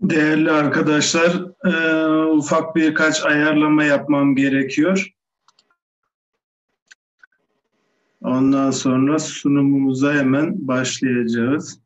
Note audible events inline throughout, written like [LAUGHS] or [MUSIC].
Değerli arkadaşlar, e, ufak birkaç ayarlama yapmam gerekiyor. Ondan sonra sunumumuza hemen başlayacağız.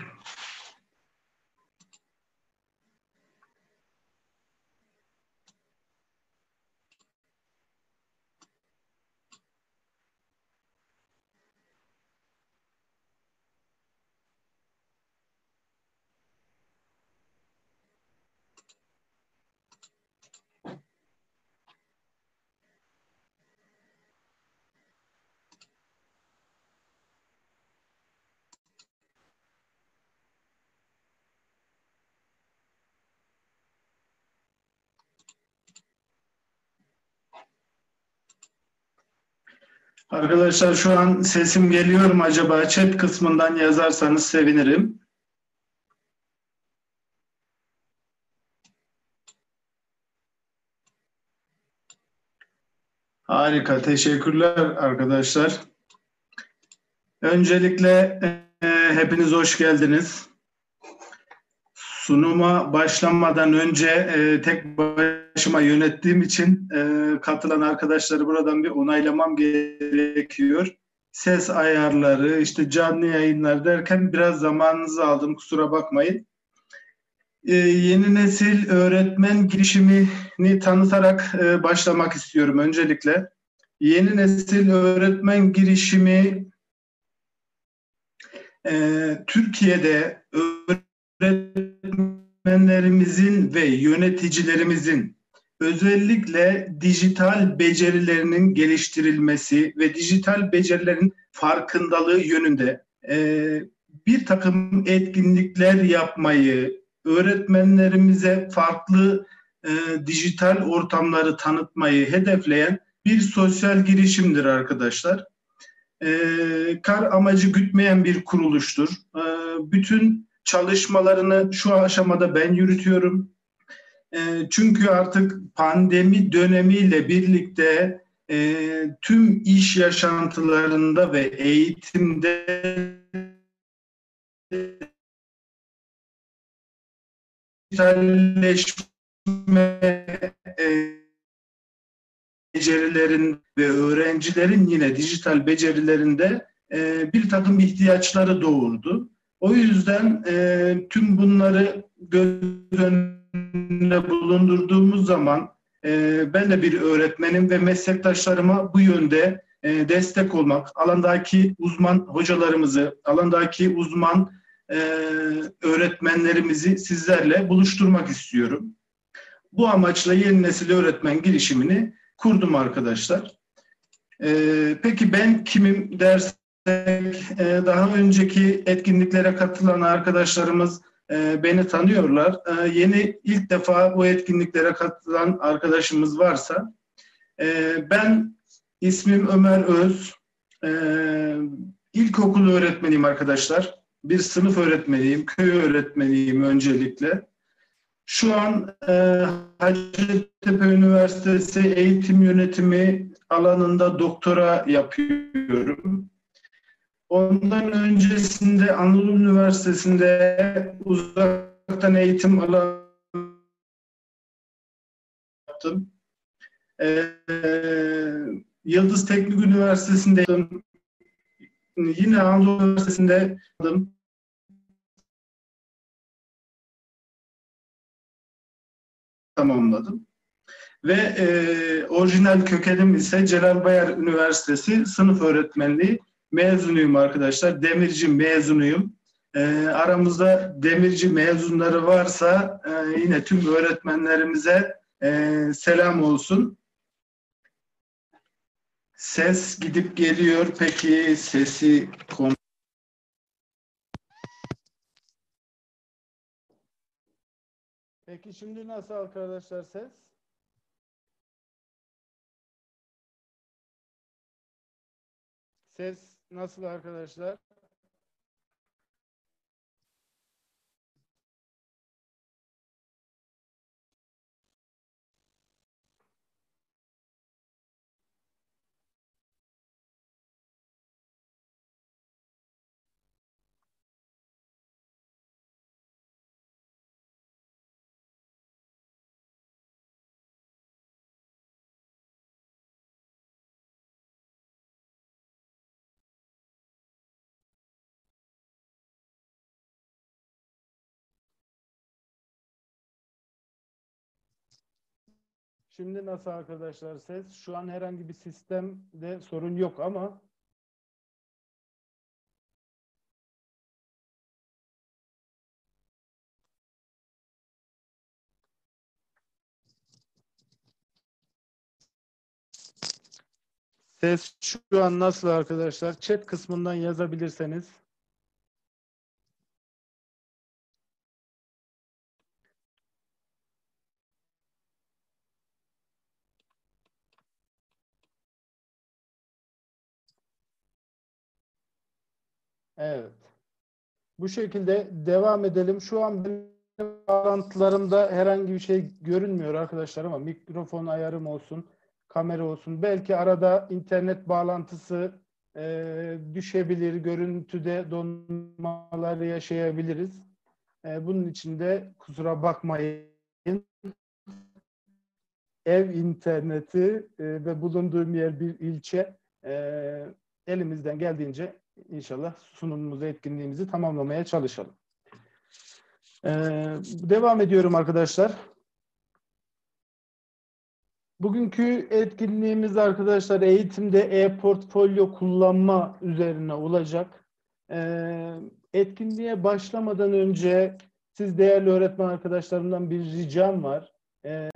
Arkadaşlar şu an sesim geliyor mu acaba? Chat kısmından yazarsanız sevinirim. Harika, teşekkürler arkadaşlar. Öncelikle e, hepiniz hoş geldiniz. Sunuma başlamadan önce e, tek başıma yönettiğim için e, katılan arkadaşları buradan bir onaylamam gerekiyor. Ses ayarları, işte canlı yayınlar derken biraz zamanınızı aldım kusura bakmayın. E, yeni nesil öğretmen girişimini tanıtarak e, başlamak istiyorum öncelikle. Yeni nesil öğretmen girişimi e, Türkiye'de öğretmenlerimizin ve yöneticilerimizin özellikle dijital becerilerinin geliştirilmesi ve dijital becerilerin farkındalığı yönünde e, bir takım etkinlikler yapmayı, öğretmenlerimize farklı e, dijital ortamları tanıtmayı hedefleyen bir sosyal girişimdir arkadaşlar. E, kar amacı gütmeyen bir kuruluştur. E, bütün çalışmalarını şu aşamada ben yürütüyorum. E, çünkü artık pandemi dönemiyle birlikte e, tüm iş yaşantılarında ve eğitimde dijitalleşme e, becerilerin ve öğrencilerin yine dijital becerilerinde e, bir takım ihtiyaçları doğurdu. O yüzden e, tüm bunları göz önünde bulundurduğumuz zaman e, ben de bir öğretmenim ve meslektaşlarıma bu yönde e, destek olmak, alandaki uzman hocalarımızı, alandaki uzman e, öğretmenlerimizi sizlerle buluşturmak istiyorum. Bu amaçla yeni nesil öğretmen girişimini kurdum arkadaşlar. E, peki ben kimim dersek e, daha önceki etkinliklere katılan arkadaşlarımız e, beni tanıyorlar. E, yeni ilk defa bu etkinliklere katılan arkadaşımız varsa e, ben ismim Ömer Öz. E, ilkokul öğretmeniyim arkadaşlar. Bir sınıf öğretmeniyim, köy öğretmeniyim öncelikle. Şu an e, Hacettepe Üniversitesi eğitim yönetimi alanında doktora yapıyorum. Ondan öncesinde Anadolu Üniversitesi'nde uzaktan eğitim alanı yaptım. Ee, Yıldız Teknik Üniversitesi'nde. Yine Anadolu Üniversitesi'nde yaptım. tamamladım. Ve e, orijinal kökenim ise Celal Bayar Üniversitesi sınıf öğretmenliği mezunuyum arkadaşlar. Demirci mezunuyum. E, aramızda demirci mezunları varsa e, yine tüm öğretmenlerimize e, selam olsun. Ses gidip geliyor. Peki sesi konu Peki şimdi nasıl arkadaşlar ses? Ses nasıl arkadaşlar? Şimdi nasıl arkadaşlar ses? Şu an herhangi bir sistemde sorun yok ama Ses şu an nasıl arkadaşlar? Chat kısmından yazabilirseniz. Evet. Bu şekilde devam edelim. Şu an benim bağlantılarımda herhangi bir şey görünmüyor arkadaşlar ama mikrofon ayarım olsun, kamera olsun. Belki arada internet bağlantısı e, düşebilir, görüntüde donmalar yaşayabiliriz. E, bunun için de kusura bakmayın. Ev interneti e, ve bulunduğum yer bir ilçe. E, elimizden geldiğince inşallah sunumumuzu, etkinliğimizi tamamlamaya çalışalım. Ee, devam ediyorum arkadaşlar. Bugünkü etkinliğimiz arkadaşlar eğitimde e-portfolyo kullanma üzerine olacak. Ee, etkinliğe başlamadan önce siz değerli öğretmen arkadaşlarımdan bir ricam var. Ee,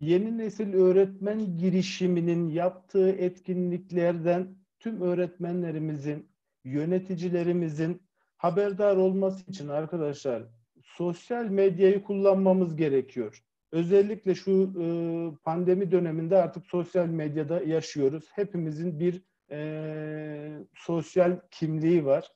yeni nesil öğretmen girişiminin yaptığı etkinliklerden tüm öğretmenlerimizin, yöneticilerimizin haberdar olması için arkadaşlar sosyal medyayı kullanmamız gerekiyor. Özellikle şu e, pandemi döneminde artık sosyal medyada yaşıyoruz. Hepimizin bir e, sosyal kimliği var.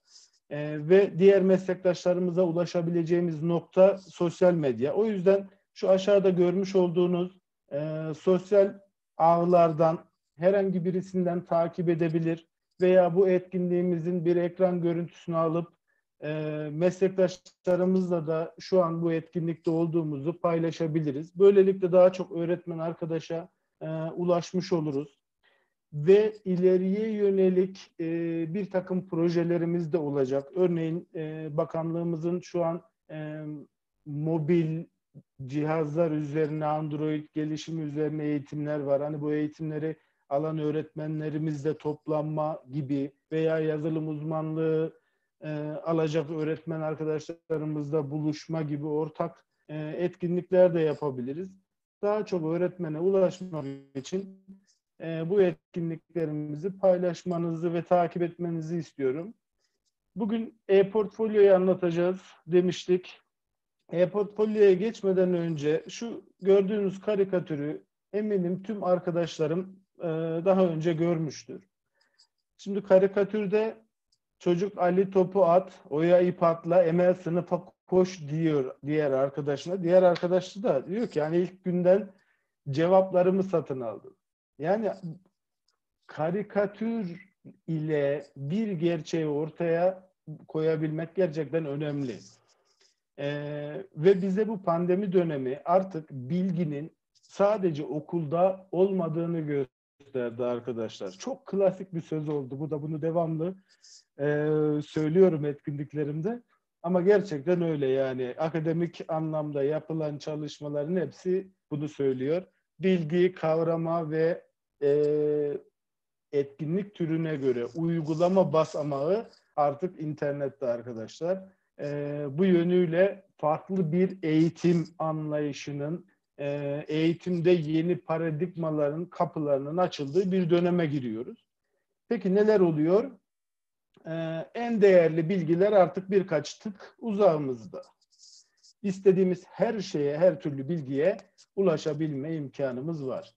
E, ve diğer meslektaşlarımıza ulaşabileceğimiz nokta sosyal medya. O yüzden şu aşağıda görmüş olduğunuz e, sosyal ağlardan herhangi birisinden takip edebilir veya bu etkinliğimizin bir ekran görüntüsünü alıp e, meslektaşlarımızla da şu an bu etkinlikte olduğumuzu paylaşabiliriz. Böylelikle daha çok öğretmen arkadaşa e, ulaşmış oluruz. Ve ileriye yönelik e, bir takım projelerimiz de olacak. Örneğin e, bakanlığımızın şu an e, mobil cihazlar üzerine, Android gelişimi üzerine eğitimler var. Hani bu eğitimleri alan öğretmenlerimizle toplanma gibi veya yazılım uzmanlığı e, alacak öğretmen arkadaşlarımızla buluşma gibi ortak e, etkinlikler de yapabiliriz. Daha çok öğretmene ulaşmak için e, bu etkinliklerimizi paylaşmanızı ve takip etmenizi istiyorum. Bugün e-portfolyoyu anlatacağız demiştik. E-portfolyoya geçmeden önce şu gördüğünüz karikatürü eminim tüm arkadaşlarım daha önce görmüştür. Şimdi karikatürde çocuk Ali topu at, Oya ip atla, Emel sınıfa koş diyor diğer arkadaşına. Diğer arkadaşı da diyor ki yani ilk günden cevaplarımı satın aldım. Yani karikatür ile bir gerçeği ortaya koyabilmek gerçekten önemli. Ee, ve bize bu pandemi dönemi artık bilginin sadece okulda olmadığını gösterdi arkadaşlar. Çok klasik bir söz oldu. Bu da bunu devamlı e, söylüyorum etkinliklerimde. Ama gerçekten öyle yani akademik anlamda yapılan çalışmaların hepsi bunu söylüyor. Bilgi, kavrama ve e, etkinlik türüne göre uygulama basamağı artık internette arkadaşlar. E, bu yönüyle farklı bir eğitim anlayışının, e, eğitimde yeni paradigmaların kapılarının açıldığı bir döneme giriyoruz. Peki neler oluyor? Ee, en değerli bilgiler artık birkaç tık uzağımızda. İstediğimiz her şeye, her türlü bilgiye ulaşabilme imkanımız var.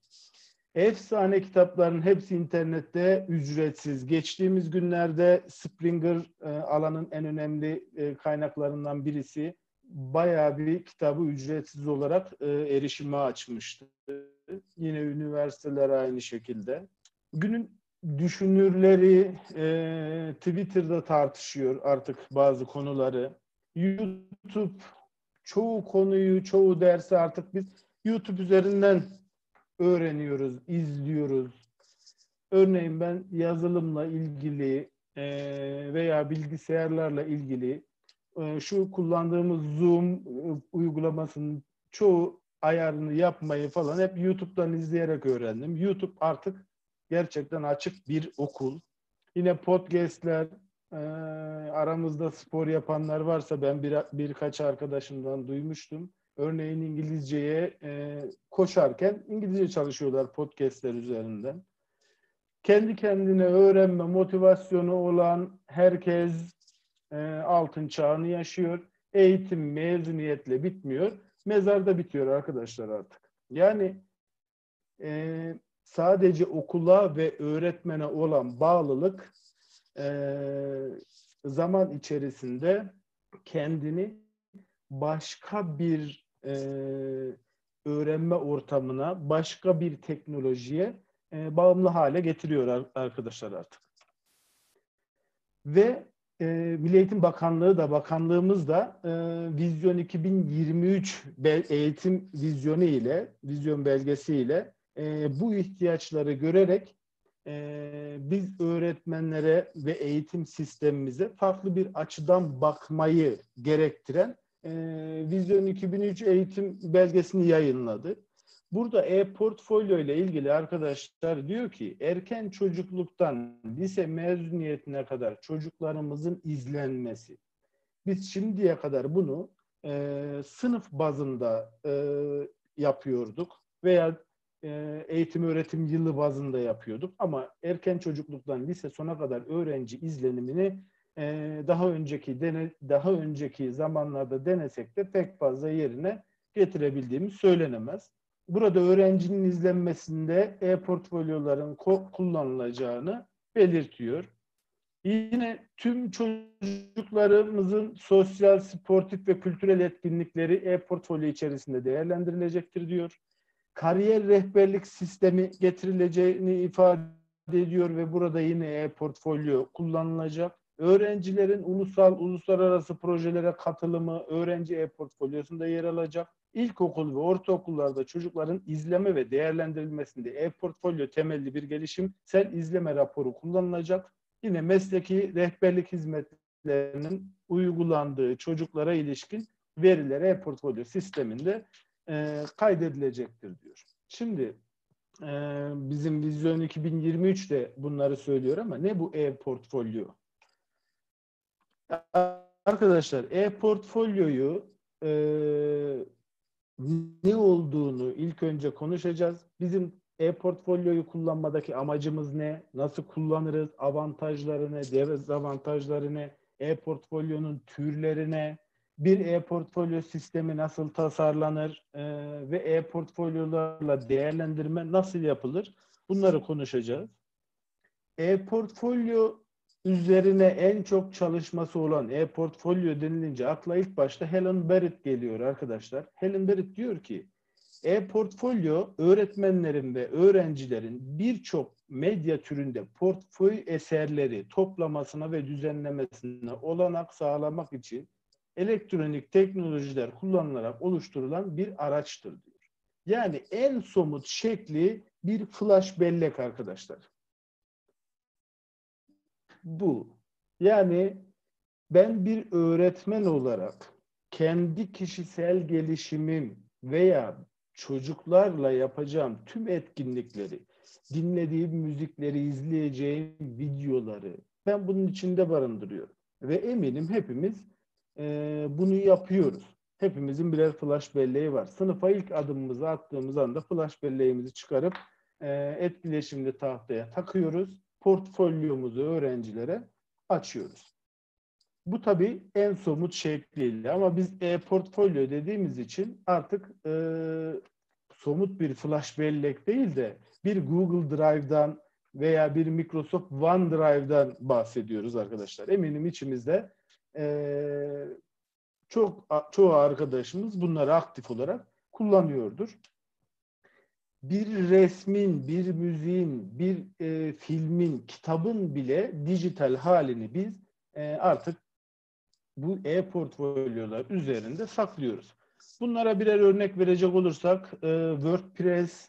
Efsane kitapların hepsi internette ücretsiz. Geçtiğimiz günlerde Springer e, alanın en önemli e, kaynaklarından birisi bayağı bir kitabı ücretsiz olarak e, erişime açmıştı. Yine üniversiteler aynı şekilde. Günün düşünürleri e, Twitter'da tartışıyor artık bazı konuları. YouTube çoğu konuyu, çoğu dersi artık biz YouTube üzerinden öğreniyoruz, izliyoruz. Örneğin ben yazılımla ilgili e, veya bilgisayarlarla ilgili şu kullandığımız Zoom e, uygulamasının çoğu ayarını yapmayı falan hep YouTube'dan izleyerek öğrendim. YouTube artık gerçekten açık bir okul. Yine podcastler, e, aramızda spor yapanlar varsa ben bir, birkaç arkadaşımdan duymuştum. Örneğin İngilizceye e, koşarken İngilizce çalışıyorlar podcastler üzerinden. Kendi kendine öğrenme motivasyonu olan herkes e, altın çağını yaşıyor. Eğitim mezuniyetle bitmiyor. Mezarda bitiyor arkadaşlar artık. Yani e, sadece okula ve öğretmene olan bağlılık e, zaman içerisinde kendini başka bir e, öğrenme ortamına, başka bir teknolojiye e, bağımlı hale getiriyor arkadaşlar artık. Ve e, Milli Eğitim Bakanlığı da, bakanlığımız da e, Vizyon 2023 eğitim vizyonu ile, vizyon belgesi ile e, bu ihtiyaçları görerek e, biz öğretmenlere ve eğitim sistemimize farklı bir açıdan bakmayı gerektiren e, Vizyon 2003 eğitim belgesini yayınladı. Burada e-portfolyo ile ilgili arkadaşlar diyor ki erken çocukluktan lise mezuniyetine kadar çocuklarımızın izlenmesi. Biz şimdiye kadar bunu e, sınıf bazında e, yapıyorduk veya e, eğitim öğretim yılı bazında yapıyorduk. Ama erken çocukluktan lise sona kadar öğrenci izlenimini e, daha önceki dene, daha önceki zamanlarda denesek de pek fazla yerine getirebildiğimiz söylenemez. Burada öğrencinin izlenmesinde e-portfolyoların kullanılacağını belirtiyor. Yine tüm çocuklarımızın sosyal, sportif ve kültürel etkinlikleri e-portfolyo içerisinde değerlendirilecektir diyor kariyer rehberlik sistemi getirileceğini ifade ediyor ve burada yine e-portfolyo kullanılacak. Öğrencilerin ulusal, uluslararası projelere katılımı öğrenci e-portfolyosunda yer alacak. İlkokul ve ortaokullarda çocukların izleme ve değerlendirilmesinde e-portfolyo temelli bir gelişimsel izleme raporu kullanılacak. Yine mesleki rehberlik hizmetlerinin uygulandığı çocuklara ilişkin veriler e-portfolyo sisteminde e, kaydedilecektir diyor. Şimdi e, bizim Vizyon 2023 de bunları söylüyor ama ne bu e-portfolyo? Arkadaşlar e-portfolyoyu e, ne olduğunu ilk önce konuşacağız. Bizim e-portfolyoyu kullanmadaki amacımız ne? Nasıl kullanırız? Avantajları ne? Dezavantajları ne? E-portfolyonun türleri ne? Bir e-portfolyo sistemi nasıl tasarlanır? E, ve e-portfolyolarla değerlendirme nasıl yapılır? Bunları konuşacağız. E-portfolyo üzerine en çok çalışması olan e-portfolyo denilince akla ilk başta Helen Barrett geliyor arkadaşlar. Helen Barrett diyor ki e-portfolyo öğretmenlerin ve öğrencilerin birçok medya türünde portföy eserleri toplamasına ve düzenlemesine olanak sağlamak için elektronik teknolojiler kullanılarak oluşturulan bir araçtır diyor. Yani en somut şekli bir flash bellek arkadaşlar. Bu. Yani ben bir öğretmen olarak kendi kişisel gelişimim veya çocuklarla yapacağım tüm etkinlikleri, dinlediğim müzikleri, izleyeceğim videoları ben bunun içinde barındırıyorum. Ve eminim hepimiz e, bunu yapıyoruz. Hepimizin birer flash belleği var. Sınıfa ilk adımımızı attığımız anda flash belleğimizi çıkarıp e, etkileşimli tahtaya takıyoruz. Portfolyomuzu öğrencilere açıyoruz. Bu tabii en somut şekliyle ama biz e-portfolyo dediğimiz için artık e, somut bir flash bellek değil de bir Google Drive'dan veya bir Microsoft OneDrive'dan bahsediyoruz arkadaşlar. Eminim içimizde e, çok çoğu arkadaşımız bunları aktif olarak kullanıyordur. Bir resmin, bir müziğin, bir e, filmin, kitabın bile dijital halini biz e, artık bu e-portfolyolar üzerinde saklıyoruz. Bunlara birer örnek verecek olursak e, WordPress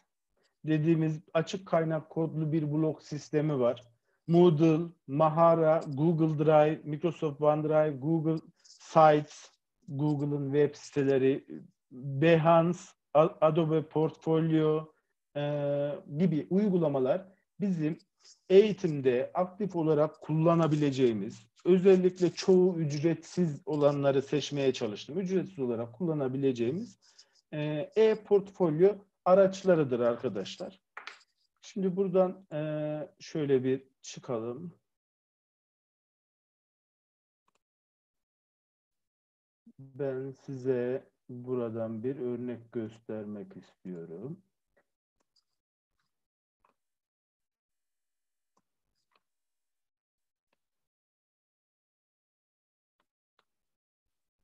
dediğimiz açık kaynak kodlu bir blog sistemi var. Moodle, Mahara, Google Drive, Microsoft OneDrive, Google Sites, Google'ın web siteleri, Behance, Adobe Portfolio e, gibi uygulamalar bizim eğitimde aktif olarak kullanabileceğimiz, özellikle çoğu ücretsiz olanları seçmeye çalıştım. Ücretsiz olarak kullanabileceğimiz e, e-portfolyo araçlarıdır arkadaşlar. Şimdi buradan e, şöyle bir çıkalım. Ben size buradan bir örnek göstermek istiyorum.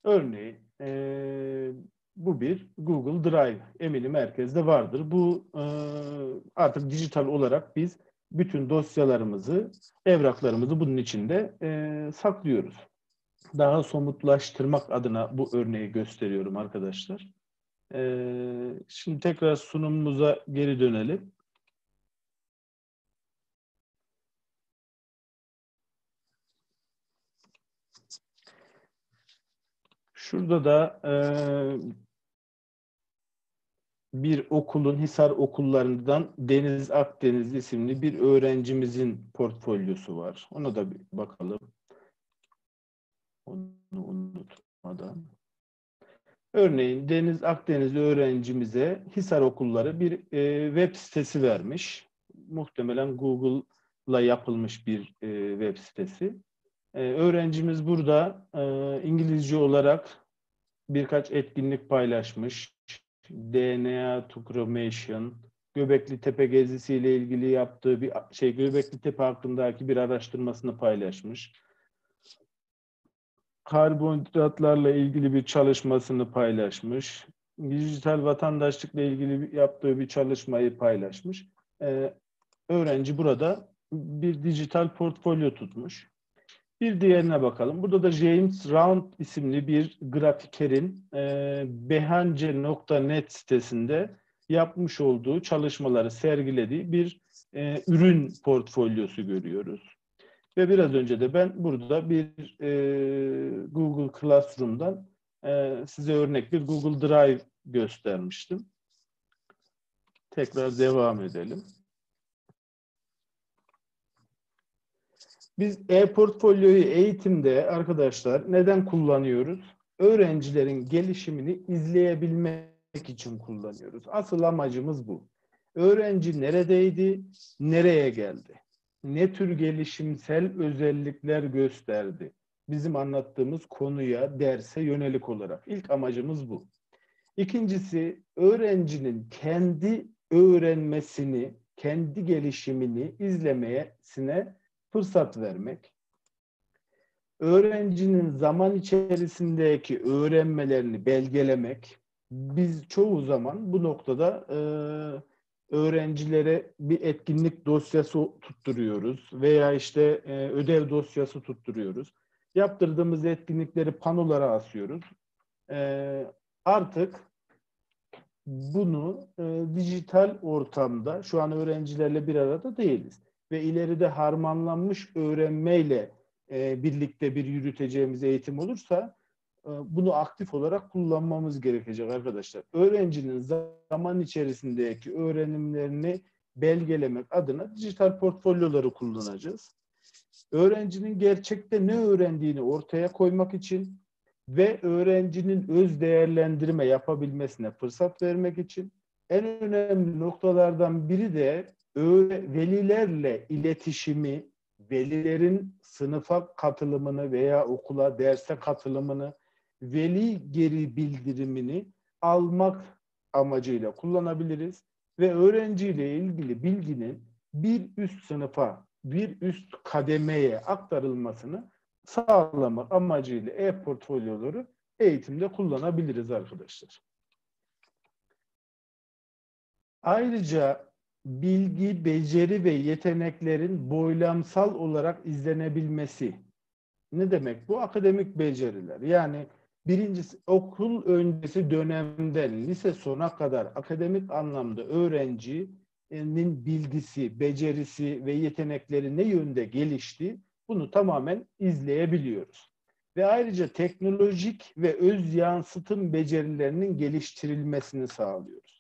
Örneğin e, bu bir Google Drive. Eminim merkezde vardır. Bu e, artık dijital olarak biz bütün dosyalarımızı, evraklarımızı bunun içinde e, saklıyoruz. Daha somutlaştırmak adına bu örneği gösteriyorum arkadaşlar. E, şimdi tekrar sunumumuza geri dönelim. Şurada da e, bir okulun Hisar okullarından Deniz Akdeniz isimli bir öğrencimizin portfolyosu var. Ona da bir bakalım. Onu unutmadan. Örneğin Deniz Akdeniz öğrencimize Hisar okulları bir e, web sitesi vermiş. Muhtemelen Google'la yapılmış bir e, web sitesi. E, öğrencimiz burada e, İngilizce olarak birkaç etkinlik paylaşmış. DNA Tucromation, Göbekli Tepe gezisiyle ilgili yaptığı bir şey Göbekli Tepe hakkındaki bir araştırmasını paylaşmış. Karbonhidratlarla ilgili bir çalışmasını paylaşmış. Dijital vatandaşlıkla ilgili yaptığı bir çalışmayı paylaşmış. Ee, öğrenci burada bir dijital portfolyo tutmuş. Bir diğerine bakalım. Burada da James Round isimli bir grafikerin e, behance.net sitesinde yapmış olduğu çalışmaları sergilediği bir e, ürün portfolyosu görüyoruz. Ve biraz önce de ben burada bir e, Google Classroom'dan e, size örnek bir Google Drive göstermiştim. Tekrar devam edelim. Biz e-portfolyoyu eğitimde arkadaşlar neden kullanıyoruz? Öğrencilerin gelişimini izleyebilmek için kullanıyoruz. Asıl amacımız bu. Öğrenci neredeydi, nereye geldi? Ne tür gelişimsel özellikler gösterdi? Bizim anlattığımız konuya, derse yönelik olarak. İlk amacımız bu. İkincisi, öğrencinin kendi öğrenmesini, kendi gelişimini izlemesine fırsat vermek. Öğrencinin zaman içerisindeki öğrenmelerini belgelemek. Biz çoğu zaman bu noktada e, öğrencilere bir etkinlik dosyası tutturuyoruz veya işte e, ödev dosyası tutturuyoruz. Yaptırdığımız etkinlikleri panolara asıyoruz. E, artık bunu e, dijital ortamda şu an öğrencilerle bir arada değiliz ve ileride harmanlanmış öğrenmeyle e, birlikte bir yürüteceğimiz eğitim olursa e, bunu aktif olarak kullanmamız gerekecek arkadaşlar. Öğrencinin zaman içerisindeki öğrenimlerini belgelemek adına dijital portfolyoları kullanacağız. Öğrencinin gerçekte ne öğrendiğini ortaya koymak için ve öğrencinin öz değerlendirme yapabilmesine fırsat vermek için en önemli noktalardan biri de velilerle iletişimi, velilerin sınıfa katılımını veya okula, derse katılımını, veli geri bildirimini almak amacıyla kullanabiliriz ve öğrenciyle ilgili bilginin bir üst sınıfa, bir üst kademeye aktarılmasını sağlamak amacıyla e-portfolyoları eğitimde kullanabiliriz arkadaşlar. Ayrıca bilgi, beceri ve yeteneklerin boylamsal olarak izlenebilmesi. Ne demek bu? Akademik beceriler. Yani birincisi okul öncesi dönemden lise sona kadar akademik anlamda öğrencinin bilgisi, becerisi ve yetenekleri ne yönde gelişti bunu tamamen izleyebiliyoruz. Ve ayrıca teknolojik ve öz yansıtım becerilerinin geliştirilmesini sağlıyoruz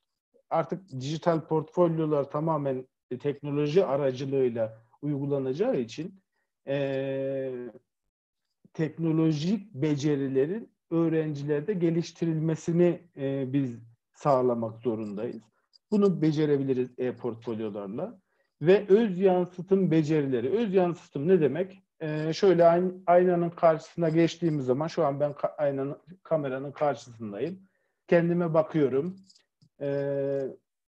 artık dijital portfolyolar tamamen teknoloji aracılığıyla uygulanacağı için e, teknolojik becerilerin öğrencilerde geliştirilmesini e, biz sağlamak zorundayız. Bunu becerebiliriz e-portfolyolarla. Ve öz yansıtım becerileri. Öz yansıtım ne demek? Ee, şöyle aynanın karşısına geçtiğimiz zaman, şu an ben aynanın, kameranın karşısındayım. Kendime bakıyorum. E,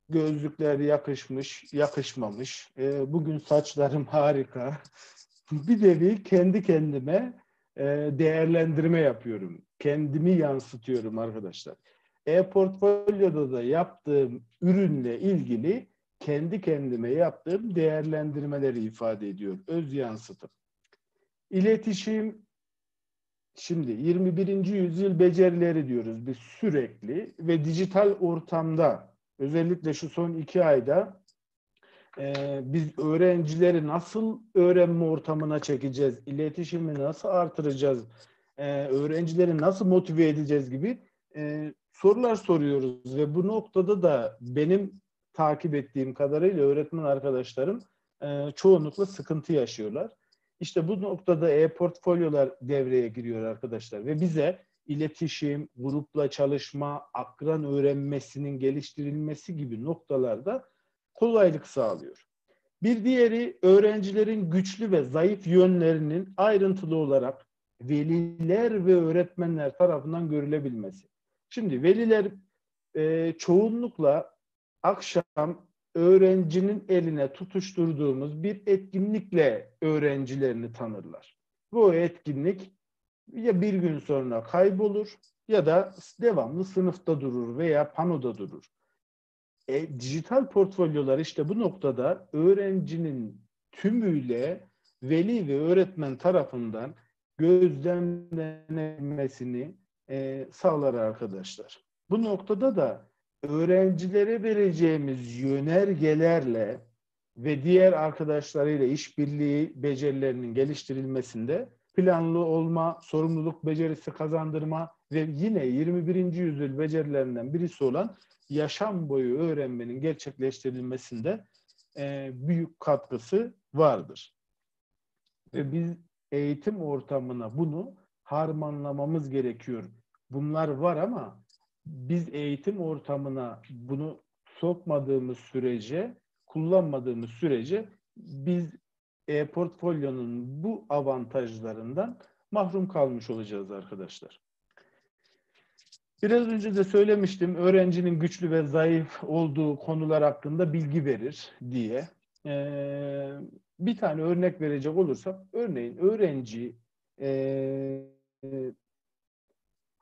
gözlükler yakışmış, yakışmamış. E, bugün saçlarım harika. [LAUGHS] bir nevi kendi kendime e, değerlendirme yapıyorum. Kendimi yansıtıyorum arkadaşlar. E-portfolyoda da yaptığım ürünle ilgili kendi kendime yaptığım değerlendirmeleri ifade ediyor. Öz yansıtım. İletişim Şimdi 21. yüzyıl becerileri diyoruz biz sürekli ve dijital ortamda özellikle şu son iki ayda e, biz öğrencileri nasıl öğrenme ortamına çekeceğiz, iletişimi nasıl artıracağız, e, öğrencileri nasıl motive edeceğiz gibi e, sorular soruyoruz ve bu noktada da benim takip ettiğim kadarıyla öğretmen arkadaşlarım e, çoğunlukla sıkıntı yaşıyorlar. İşte bu noktada e-portfolyolar devreye giriyor arkadaşlar ve bize iletişim, grupla çalışma, akran öğrenmesinin geliştirilmesi gibi noktalarda kolaylık sağlıyor. Bir diğeri öğrencilerin güçlü ve zayıf yönlerinin ayrıntılı olarak veliler ve öğretmenler tarafından görülebilmesi. Şimdi veliler e, çoğunlukla akşam öğrencinin eline tutuşturduğumuz bir etkinlikle öğrencilerini tanırlar. Bu etkinlik ya bir gün sonra kaybolur ya da devamlı sınıfta durur veya panoda durur. E, dijital portfolyolar işte bu noktada öğrencinin tümüyle veli ve öğretmen tarafından gözlemlenmesini e, sağlar arkadaşlar. Bu noktada da öğrencilere vereceğimiz yönergelerle ve diğer arkadaşlarıyla işbirliği becerilerinin geliştirilmesinde planlı olma, sorumluluk becerisi kazandırma ve yine 21. yüzyıl becerilerinden birisi olan yaşam boyu öğrenmenin gerçekleştirilmesinde e, büyük katkısı vardır. Ve biz eğitim ortamına bunu harmanlamamız gerekiyor. Bunlar var ama biz eğitim ortamına bunu sokmadığımız sürece, kullanmadığımız sürece biz e-portfolyonun bu avantajlarından mahrum kalmış olacağız arkadaşlar. Biraz önce de söylemiştim öğrencinin güçlü ve zayıf olduğu konular hakkında bilgi verir diye. Ee, bir tane örnek verecek olursak, örneğin öğrenci e,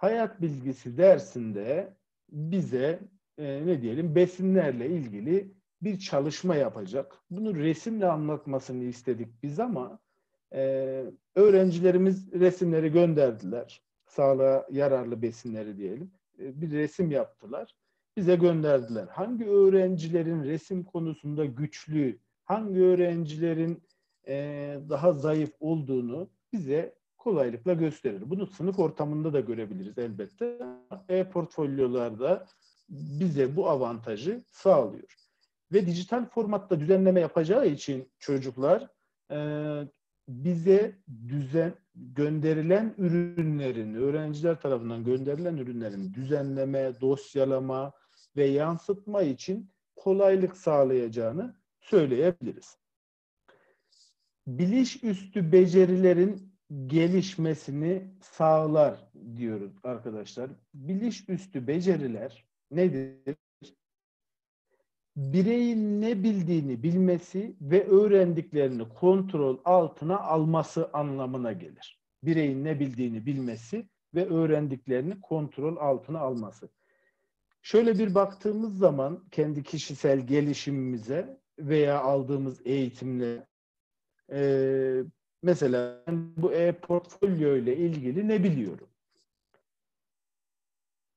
hayat bilgisi dersinde bize e, ne diyelim besinlerle ilgili bir çalışma yapacak. Bunu resimle anlatmasını istedik biz ama e, öğrencilerimiz resimleri gönderdiler. Sağlığa yararlı besinleri diyelim. E, bir resim yaptılar. Bize gönderdiler. Hangi öğrencilerin resim konusunda güçlü, hangi öğrencilerin e, daha zayıf olduğunu bize kolaylıkla gösterir. Bunu sınıf ortamında da görebiliriz elbette. E-portfolyolarda bize bu avantajı sağlıyor. Ve dijital formatta düzenleme yapacağı için çocuklar e, bize düzen gönderilen ürünlerin, öğrenciler tarafından gönderilen ürünlerin düzenleme, dosyalama ve yansıtma için kolaylık sağlayacağını söyleyebiliriz. Biliş üstü becerilerin gelişmesini sağlar diyoruz arkadaşlar. Biliş üstü beceriler nedir? Bireyin ne bildiğini bilmesi ve öğrendiklerini kontrol altına alması anlamına gelir. Bireyin ne bildiğini bilmesi ve öğrendiklerini kontrol altına alması. Şöyle bir baktığımız zaman kendi kişisel gelişimimize veya aldığımız eğitimle e, mesela bu e-portfolyo ile ilgili ne biliyorum?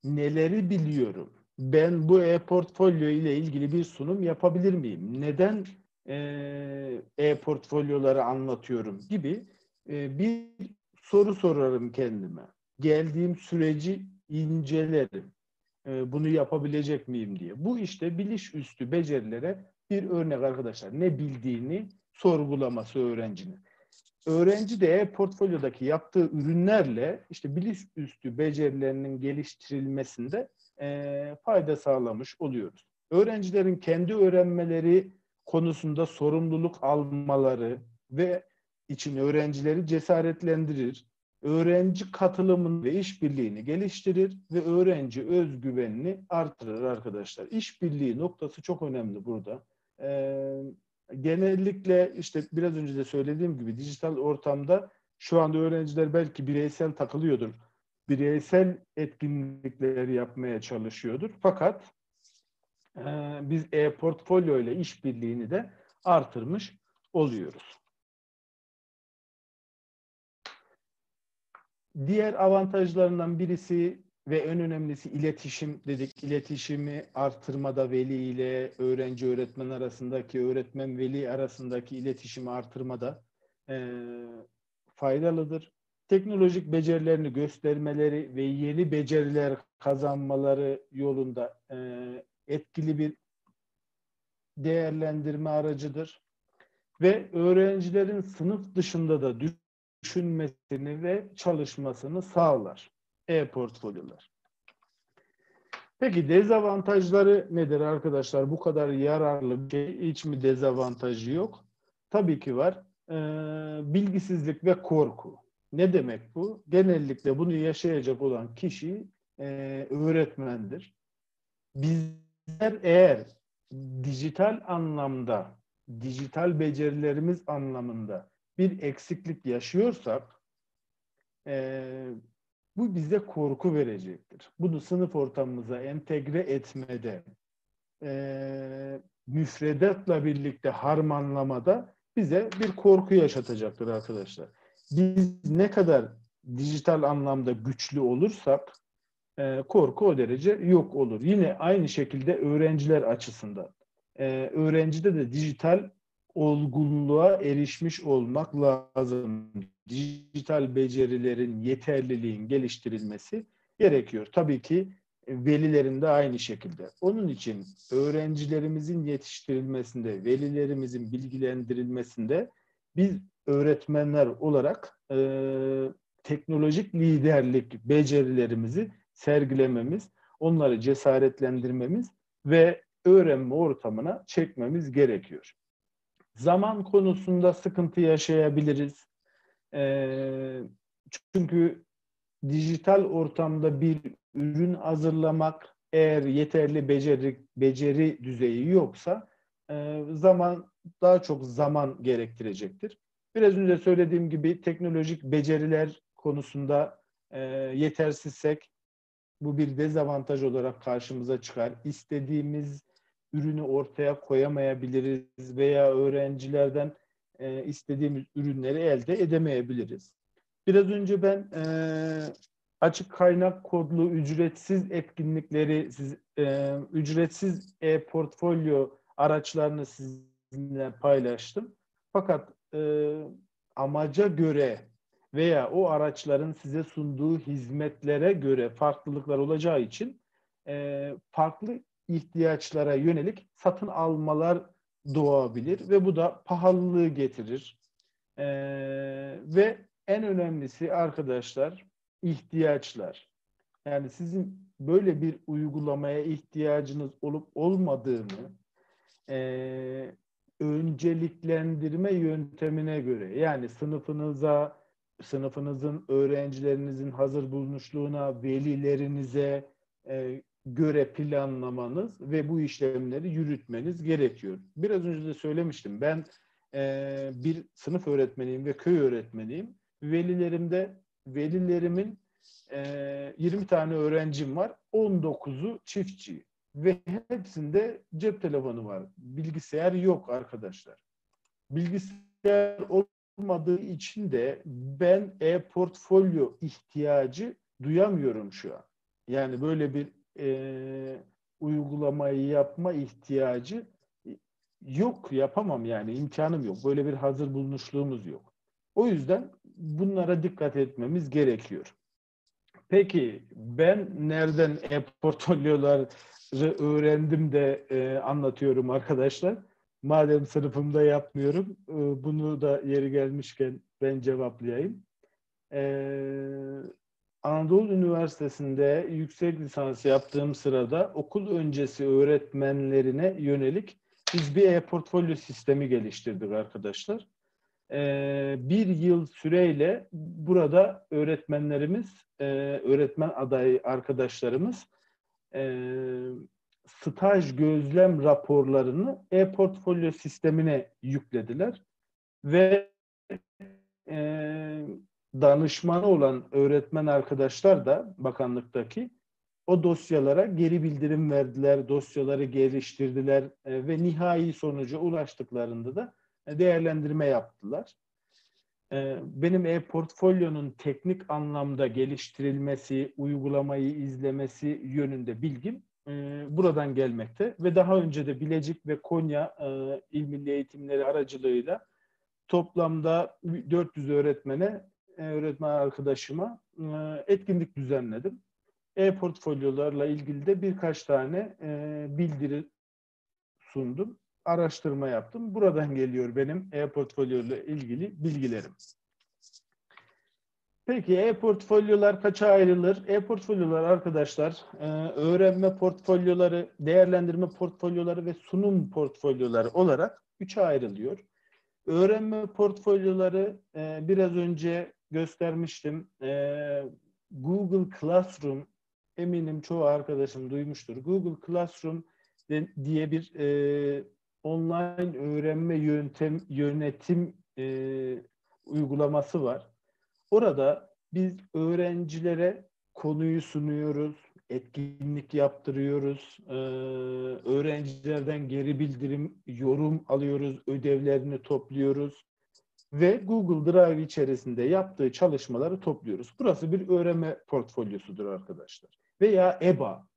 Neleri biliyorum? Ben bu e-portfolyo ile ilgili bir sunum yapabilir miyim? Neden e-portfolyoları anlatıyorum gibi e, bir soru sorarım kendime. Geldiğim süreci incelerim. E, bunu yapabilecek miyim diye. Bu işte biliş üstü becerilere bir örnek arkadaşlar. Ne bildiğini sorgulaması öğrencinin. Öğrenci de e-portfolyodaki yaptığı ürünlerle işte biliş üstü becerilerinin geliştirilmesinde e, fayda sağlamış oluyoruz. Öğrencilerin kendi öğrenmeleri konusunda sorumluluk almaları ve için öğrencileri cesaretlendirir, öğrenci katılımını ve işbirliğini geliştirir ve öğrenci özgüvenini artırır arkadaşlar. İşbirliği noktası çok önemli burada. Ee, genellikle işte biraz önce de söylediğim gibi dijital ortamda şu anda öğrenciler belki bireysel takılıyordur bireysel etkinlikleri yapmaya çalışıyordur. Fakat e, biz e-portfolyo ile işbirliğini de artırmış oluyoruz. Diğer avantajlarından birisi ve en önemlisi iletişim dedik. İletişimi artırmada veli ile öğrenci öğretmen arasındaki, öğretmen veli arasındaki iletişimi artırmada e, faydalıdır teknolojik becerilerini göstermeleri ve yeni beceriler kazanmaları yolunda e, etkili bir değerlendirme aracıdır. Ve öğrencilerin sınıf dışında da düşünmesini ve çalışmasını sağlar. E-portfolyolar. Peki dezavantajları nedir arkadaşlar? Bu kadar yararlı bir şey hiç mi dezavantajı yok? Tabii ki var. Ee, bilgisizlik ve korku. Ne demek bu? Genellikle bunu yaşayacak olan kişi e, öğretmendir. Bizler eğer dijital anlamda, dijital becerilerimiz anlamında bir eksiklik yaşıyorsak e, bu bize korku verecektir. Bunu sınıf ortamımıza entegre etmede, e, müfredatla birlikte harmanlamada bize bir korku yaşatacaktır arkadaşlar biz ne kadar dijital anlamda güçlü olursak e, korku o derece yok olur. Yine aynı şekilde öğrenciler açısından. E, öğrencide de dijital olgunluğa erişmiş olmak lazım. Dijital becerilerin, yeterliliğin geliştirilmesi gerekiyor. Tabii ki velilerin de aynı şekilde. Onun için öğrencilerimizin yetiştirilmesinde, velilerimizin bilgilendirilmesinde biz öğretmenler olarak e, teknolojik liderlik becerilerimizi sergilememiz, onları cesaretlendirmemiz ve öğrenme ortamına çekmemiz gerekiyor. Zaman konusunda sıkıntı yaşayabiliriz. E, çünkü dijital ortamda bir ürün hazırlamak eğer yeterli beceri beceri düzeyi yoksa e, zaman daha çok zaman gerektirecektir. Biraz önce söylediğim gibi teknolojik beceriler konusunda e, yetersizsek bu bir dezavantaj olarak karşımıza çıkar. İstediğimiz ürünü ortaya koyamayabiliriz veya öğrencilerden e, istediğimiz ürünleri elde edemeyebiliriz. Biraz önce ben e, açık kaynak kodlu ücretsiz etkinlikleri, siz, e, ücretsiz e-portfolyo araçlarını sizinle paylaştım. Fakat e, amaca göre veya o araçların size sunduğu hizmetlere göre farklılıklar olacağı için e, farklı ihtiyaçlara yönelik satın almalar doğabilir ve bu da pahalılığı getirir. E, ve en önemlisi arkadaşlar ihtiyaçlar. Yani sizin böyle bir uygulamaya ihtiyacınız olup olmadığını e, önceliklendirme yöntemine göre yani sınıfınıza, sınıfınızın, öğrencilerinizin hazır bulunuşluğuna, velilerinize e, göre planlamanız ve bu işlemleri yürütmeniz gerekiyor. Biraz önce de söylemiştim. Ben e, bir sınıf öğretmeniyim ve köy öğretmeniyim. Velilerimde velilerimin e, 20 tane öğrencim var. 19'u çiftçi ve hepsinde cep telefonu var. Bilgisayar yok arkadaşlar. Bilgisayar olmadığı için de ben e-portfolyo ihtiyacı duyamıyorum şu an. Yani böyle bir e, uygulamayı yapma ihtiyacı yok yapamam yani imkanım yok. Böyle bir hazır bulunuşluğumuz yok. O yüzden bunlara dikkat etmemiz gerekiyor. Peki ben nereden e-portfolyoları öğrendim de e, anlatıyorum arkadaşlar. Madem sınıfımda yapmıyorum, e, bunu da yeri gelmişken ben cevaplayayım. E, Anadolu Üniversitesi'nde yüksek lisans yaptığım sırada okul öncesi öğretmenlerine yönelik biz bir e-portfolyo sistemi geliştirdik arkadaşlar. Ee, bir yıl süreyle burada öğretmenlerimiz, e, öğretmen adayı arkadaşlarımız e, staj gözlem raporlarını e-portfolyo sistemine yüklediler ve e, danışmanı olan öğretmen arkadaşlar da bakanlıktaki o dosyalara geri bildirim verdiler, dosyaları geliştirdiler e, ve nihai sonuca ulaştıklarında da değerlendirme yaptılar. E, benim e-portfolyonun teknik anlamda geliştirilmesi, uygulamayı izlemesi yönünde bilgim e, buradan gelmekte ve daha önce de Bilecik ve Konya e, İl Milli Eğitimleri aracılığıyla toplamda 400 öğretmene, öğretmen arkadaşıma etkinlik düzenledim. E-portfolyolarla ilgili de birkaç tane bildiri sundum araştırma yaptım. Buradan geliyor benim e-portfolyo ile ilgili bilgilerim. Peki e-portfolyolar kaça ayrılır? E-portfolyolar arkadaşlar e, öğrenme portfolyoları, değerlendirme portfolyoları ve sunum portfolyoları olarak üçe ayrılıyor. Öğrenme portfolyoları e, biraz önce göstermiştim. E, Google Classroom eminim çoğu arkadaşım duymuştur. Google Classroom diye bir online öğrenme yöntem yönetim e, uygulaması var. Orada biz öğrencilere konuyu sunuyoruz, etkinlik yaptırıyoruz, e, öğrencilerden geri bildirim, yorum alıyoruz, ödevlerini topluyoruz ve Google Drive içerisinde yaptığı çalışmaları topluyoruz. Burası bir öğrenme portfolyosudur arkadaşlar. Veya EBA,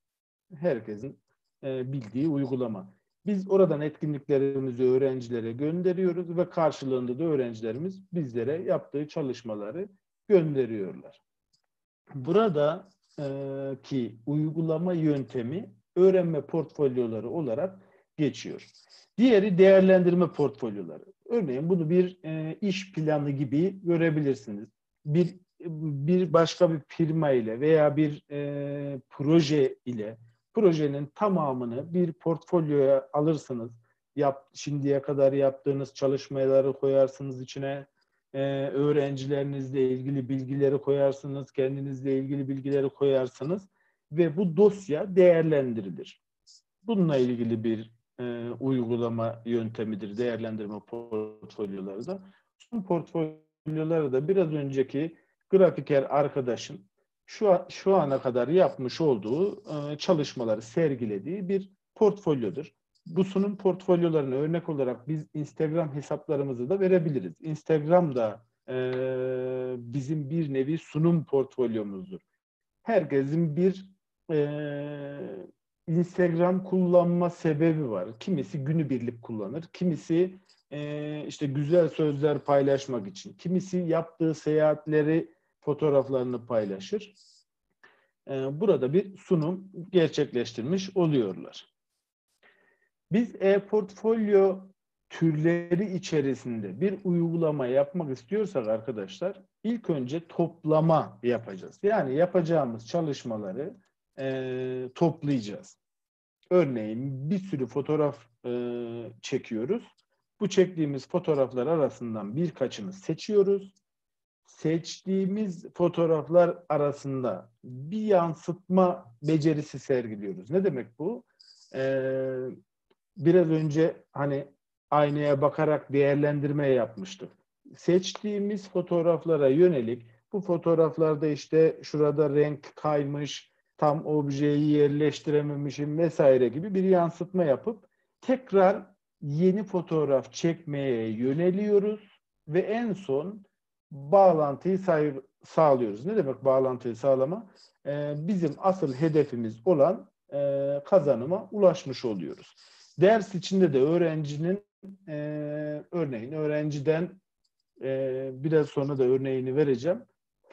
herkesin e, bildiği uygulama. Biz oradan etkinliklerimizi öğrencilere gönderiyoruz ve karşılığında da öğrencilerimiz bizlere yaptığı çalışmaları gönderiyorlar. Burada ki uygulama yöntemi öğrenme portfolyoları olarak geçiyor. Diğeri değerlendirme portfolyoları. Örneğin bunu bir e, iş planı gibi görebilirsiniz. Bir bir başka bir firma ile veya bir e, proje ile projenin tamamını bir portfolyoya alırsınız. Yap, şimdiye kadar yaptığınız çalışmaları koyarsınız içine. E, öğrencilerinizle ilgili bilgileri koyarsınız. Kendinizle ilgili bilgileri koyarsınız. Ve bu dosya değerlendirilir. Bununla ilgili bir e, uygulama yöntemidir değerlendirme portfolyoları da. Son portfolyoları da biraz önceki grafiker arkadaşın şu, şu ana kadar yapmış olduğu e, çalışmaları sergilediği bir portfolyodur. Bu sunum portfolyolarını örnek olarak biz Instagram hesaplarımızı da verebiliriz. Instagram da e, bizim bir nevi sunum portfolyomuzdur. Herkesin bir e, Instagram kullanma sebebi var. Kimisi günübirlik kullanır, kimisi e, işte güzel sözler paylaşmak için, kimisi yaptığı seyahatleri fotoğraflarını paylaşır. E, burada bir sunum gerçekleştirmiş oluyorlar. Biz e-portfolyo türleri içerisinde bir uygulama yapmak istiyorsak arkadaşlar ilk önce toplama yapacağız. Yani yapacağımız çalışmaları e, toplayacağız. Örneğin bir sürü fotoğraf e, çekiyoruz. Bu çektiğimiz fotoğraflar arasından birkaçını seçiyoruz. Seçtiğimiz fotoğraflar arasında bir yansıtma becerisi sergiliyoruz. Ne demek bu? Ee, biraz önce hani aynaya bakarak değerlendirme yapmıştık. Seçtiğimiz fotoğraflara yönelik bu fotoğraflarda işte şurada renk kaymış, tam objeyi yerleştirememişim vesaire gibi bir yansıtma yapıp tekrar yeni fotoğraf çekmeye yöneliyoruz ve en son bağlantıyı sağlıyoruz. Ne demek bağlantıyı sağlama? Ee, bizim asıl hedefimiz olan e, kazanıma ulaşmış oluyoruz. Ders içinde de öğrencinin e, örneğin öğrenciden e, biraz sonra da örneğini vereceğim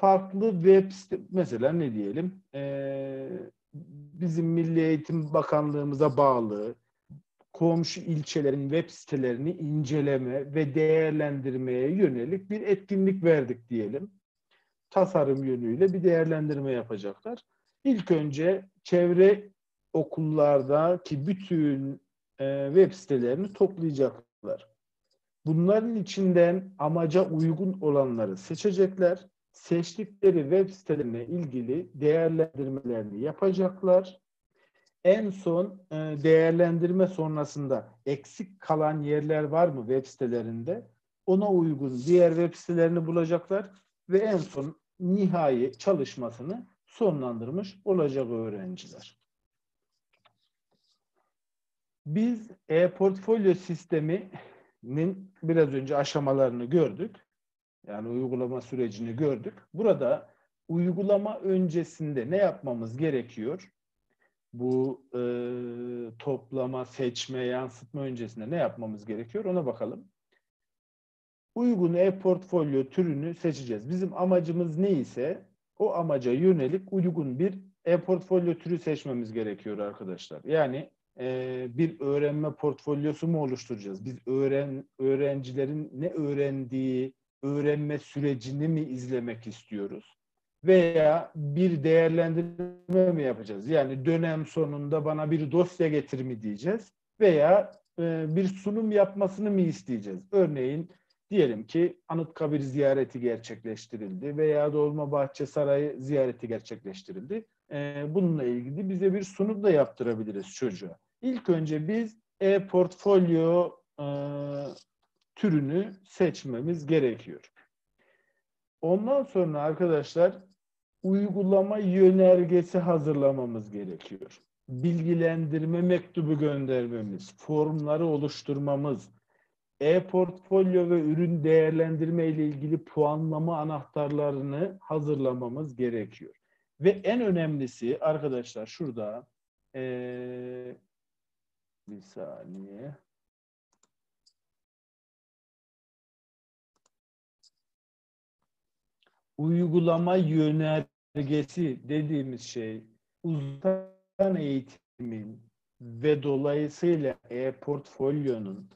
farklı web site, mesela ne diyelim e, bizim Milli Eğitim Bakanlığımıza bağlı komşu ilçelerin web sitelerini inceleme ve değerlendirmeye yönelik bir etkinlik verdik diyelim. Tasarım yönüyle bir değerlendirme yapacaklar. İlk önce çevre okullardaki bütün e, web sitelerini toplayacaklar. Bunların içinden amaca uygun olanları seçecekler seçtikleri web sitelerine ilgili değerlendirmelerini yapacaklar. En son e, değerlendirme sonrasında eksik kalan yerler var mı web sitelerinde? Ona uygun diğer web sitelerini bulacaklar ve en son nihai çalışmasını sonlandırmış olacak öğrenciler. Biz e-portfolyo sisteminin biraz önce aşamalarını gördük. Yani uygulama sürecini gördük. Burada uygulama öncesinde ne yapmamız gerekiyor? Bu e, toplama, seçme, yansıtma öncesinde ne yapmamız gerekiyor? Ona bakalım. Uygun e-portfolyo türünü seçeceğiz. Bizim amacımız ne ise o amaca yönelik uygun bir e-portfolyo türü seçmemiz gerekiyor arkadaşlar. Yani e, bir öğrenme portfolyosu mu oluşturacağız? Biz öğren öğrencilerin ne öğrendiği, öğrenme sürecini mi izlemek istiyoruz? Veya bir değerlendirme mi yapacağız? Yani dönem sonunda bana bir dosya getir mi diyeceğiz? Veya e, bir sunum yapmasını mı isteyeceğiz? Örneğin diyelim ki Anıtkabir ziyareti gerçekleştirildi veya Dolmabahçe Sarayı ziyareti gerçekleştirildi. E, bununla ilgili bize bir sunum da yaptırabiliriz çocuğa. İlk önce biz e-portfolyo e, türünü seçmemiz gerekiyor. Ondan sonra arkadaşlar uygulama yönergesi hazırlamamız gerekiyor. Bilgilendirme mektubu göndermemiz, formları oluşturmamız, e-portfolyo ve ürün değerlendirme ile ilgili puanlama anahtarlarını hazırlamamız gerekiyor. Ve en önemlisi arkadaşlar şurada ee, bir saniye uygulama yöner yönergesi dediğimiz şey uzaktan eğitimin ve dolayısıyla e-portfolyonun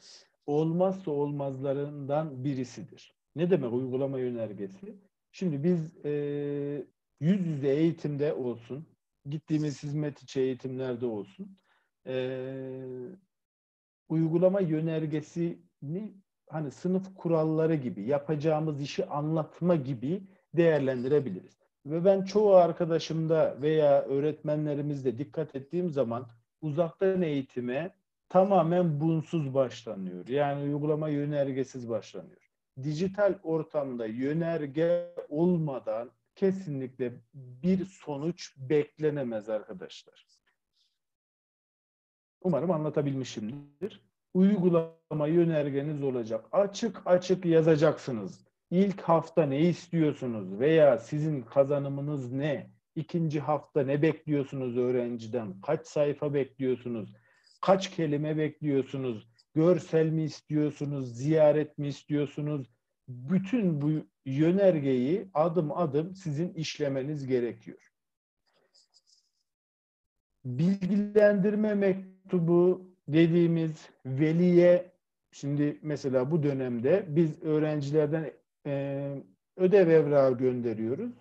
olmazsa olmazlarından birisidir. Ne demek uygulama yönergesi? Şimdi biz e, yüz yüze eğitimde olsun, gittiğimiz hizmet içi eğitimlerde olsun, e, uygulama yönergesini hani sınıf kuralları gibi yapacağımız işi anlatma gibi değerlendirebiliriz. Ve ben çoğu arkadaşımda veya öğretmenlerimizde dikkat ettiğim zaman uzaktan eğitime tamamen bunsuz başlanıyor. Yani uygulama yönergesiz başlanıyor. Dijital ortamda yönerge olmadan kesinlikle bir sonuç beklenemez arkadaşlar. Umarım anlatabilmişimdir. Uygulama yönergeniz olacak. Açık açık yazacaksınız. İlk hafta ne istiyorsunuz veya sizin kazanımınız ne? İkinci hafta ne bekliyorsunuz öğrenciden? Kaç sayfa bekliyorsunuz? Kaç kelime bekliyorsunuz? Görsel mi istiyorsunuz? Ziyaret mi istiyorsunuz? Bütün bu yönergeyi adım adım sizin işlemeniz gerekiyor. Bilgilendirme mektubu dediğimiz veliye şimdi mesela bu dönemde biz öğrencilerden e, ödev evrağı gönderiyoruz.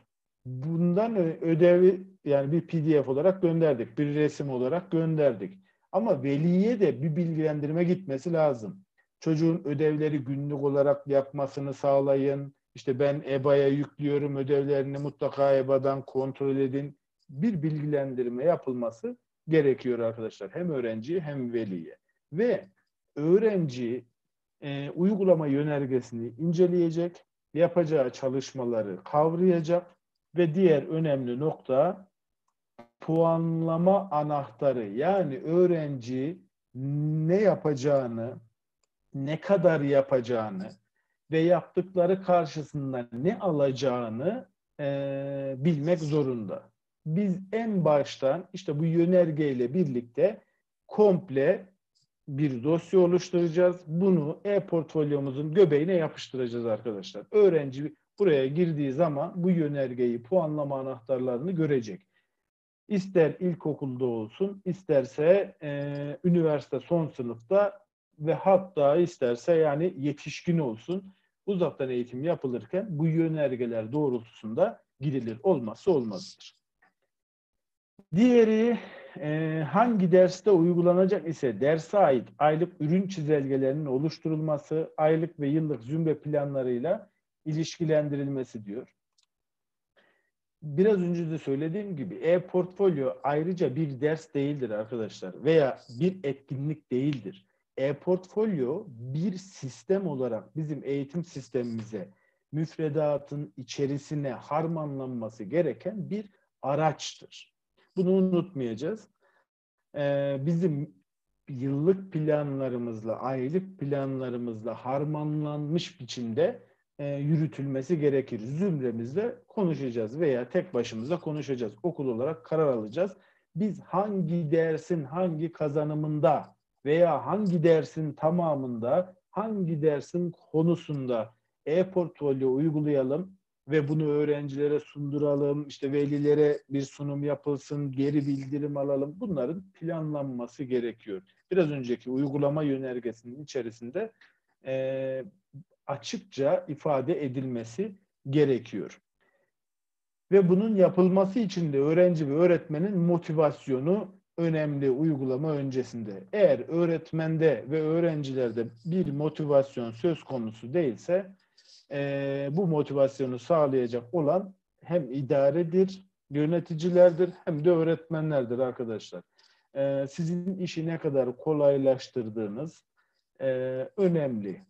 Bundan ödevi yani bir PDF olarak gönderdik, bir resim olarak gönderdik. Ama veliye de bir bilgilendirme gitmesi lazım. Çocuğun ödevleri günlük olarak yapmasını sağlayın. İşte ben EBA'ya yüklüyorum ödevlerini mutlaka EBA'dan kontrol edin. Bir bilgilendirme yapılması gerekiyor arkadaşlar. Hem öğrenciye hem veliye. Ve öğrenci e, uygulama yönergesini inceleyecek, yapacağı çalışmaları kavrayacak ve diğer önemli nokta puanlama anahtarı. Yani öğrenci ne yapacağını, ne kadar yapacağını ve yaptıkları karşısında ne alacağını e, bilmek zorunda. Biz en baştan işte bu yönergeyle birlikte komple bir dosya oluşturacağız. Bunu e-portfolyomuzun göbeğine yapıştıracağız arkadaşlar. Öğrenci buraya girdiği zaman bu yönergeyi, puanlama anahtarlarını görecek. İster ilkokulda olsun, isterse e, üniversite son sınıfta ve hatta isterse yani yetişkin olsun. Uzaktan eğitim yapılırken bu yönergeler doğrultusunda girilir. Olmazsa olmazdır. Diğeri e, hangi derste uygulanacak ise derse ait aylık ürün çizelgelerinin oluşturulması, aylık ve yıllık zümre planlarıyla ilişkilendirilmesi diyor. Biraz önce de söylediğim gibi e-portfolyo ayrıca bir ders değildir arkadaşlar veya bir etkinlik değildir. E-portfolyo bir sistem olarak bizim eğitim sistemimize müfredatın içerisine harmanlanması gereken bir araçtır. Bunu unutmayacağız. Ee, bizim yıllık planlarımızla, aylık planlarımızla harmanlanmış biçimde e, yürütülmesi gerekir. Zümremizle konuşacağız veya tek başımıza konuşacağız. Okul olarak karar alacağız. Biz hangi dersin hangi kazanımında veya hangi dersin tamamında, hangi dersin konusunda e-portfolyo uygulayalım ve bunu öğrencilere sunduralım, işte velilere bir sunum yapılsın, geri bildirim alalım. Bunların planlanması gerekiyor. Biraz önceki uygulama yönergesinin içerisinde e, açıkça ifade edilmesi gerekiyor. Ve bunun yapılması için de öğrenci ve öğretmenin motivasyonu önemli uygulama öncesinde. Eğer öğretmende ve öğrencilerde bir motivasyon söz konusu değilse e, bu motivasyonu sağlayacak olan hem idaredir, yöneticilerdir hem de öğretmenlerdir arkadaşlar. E, sizin işi ne kadar kolaylaştırdığınız e, önemli.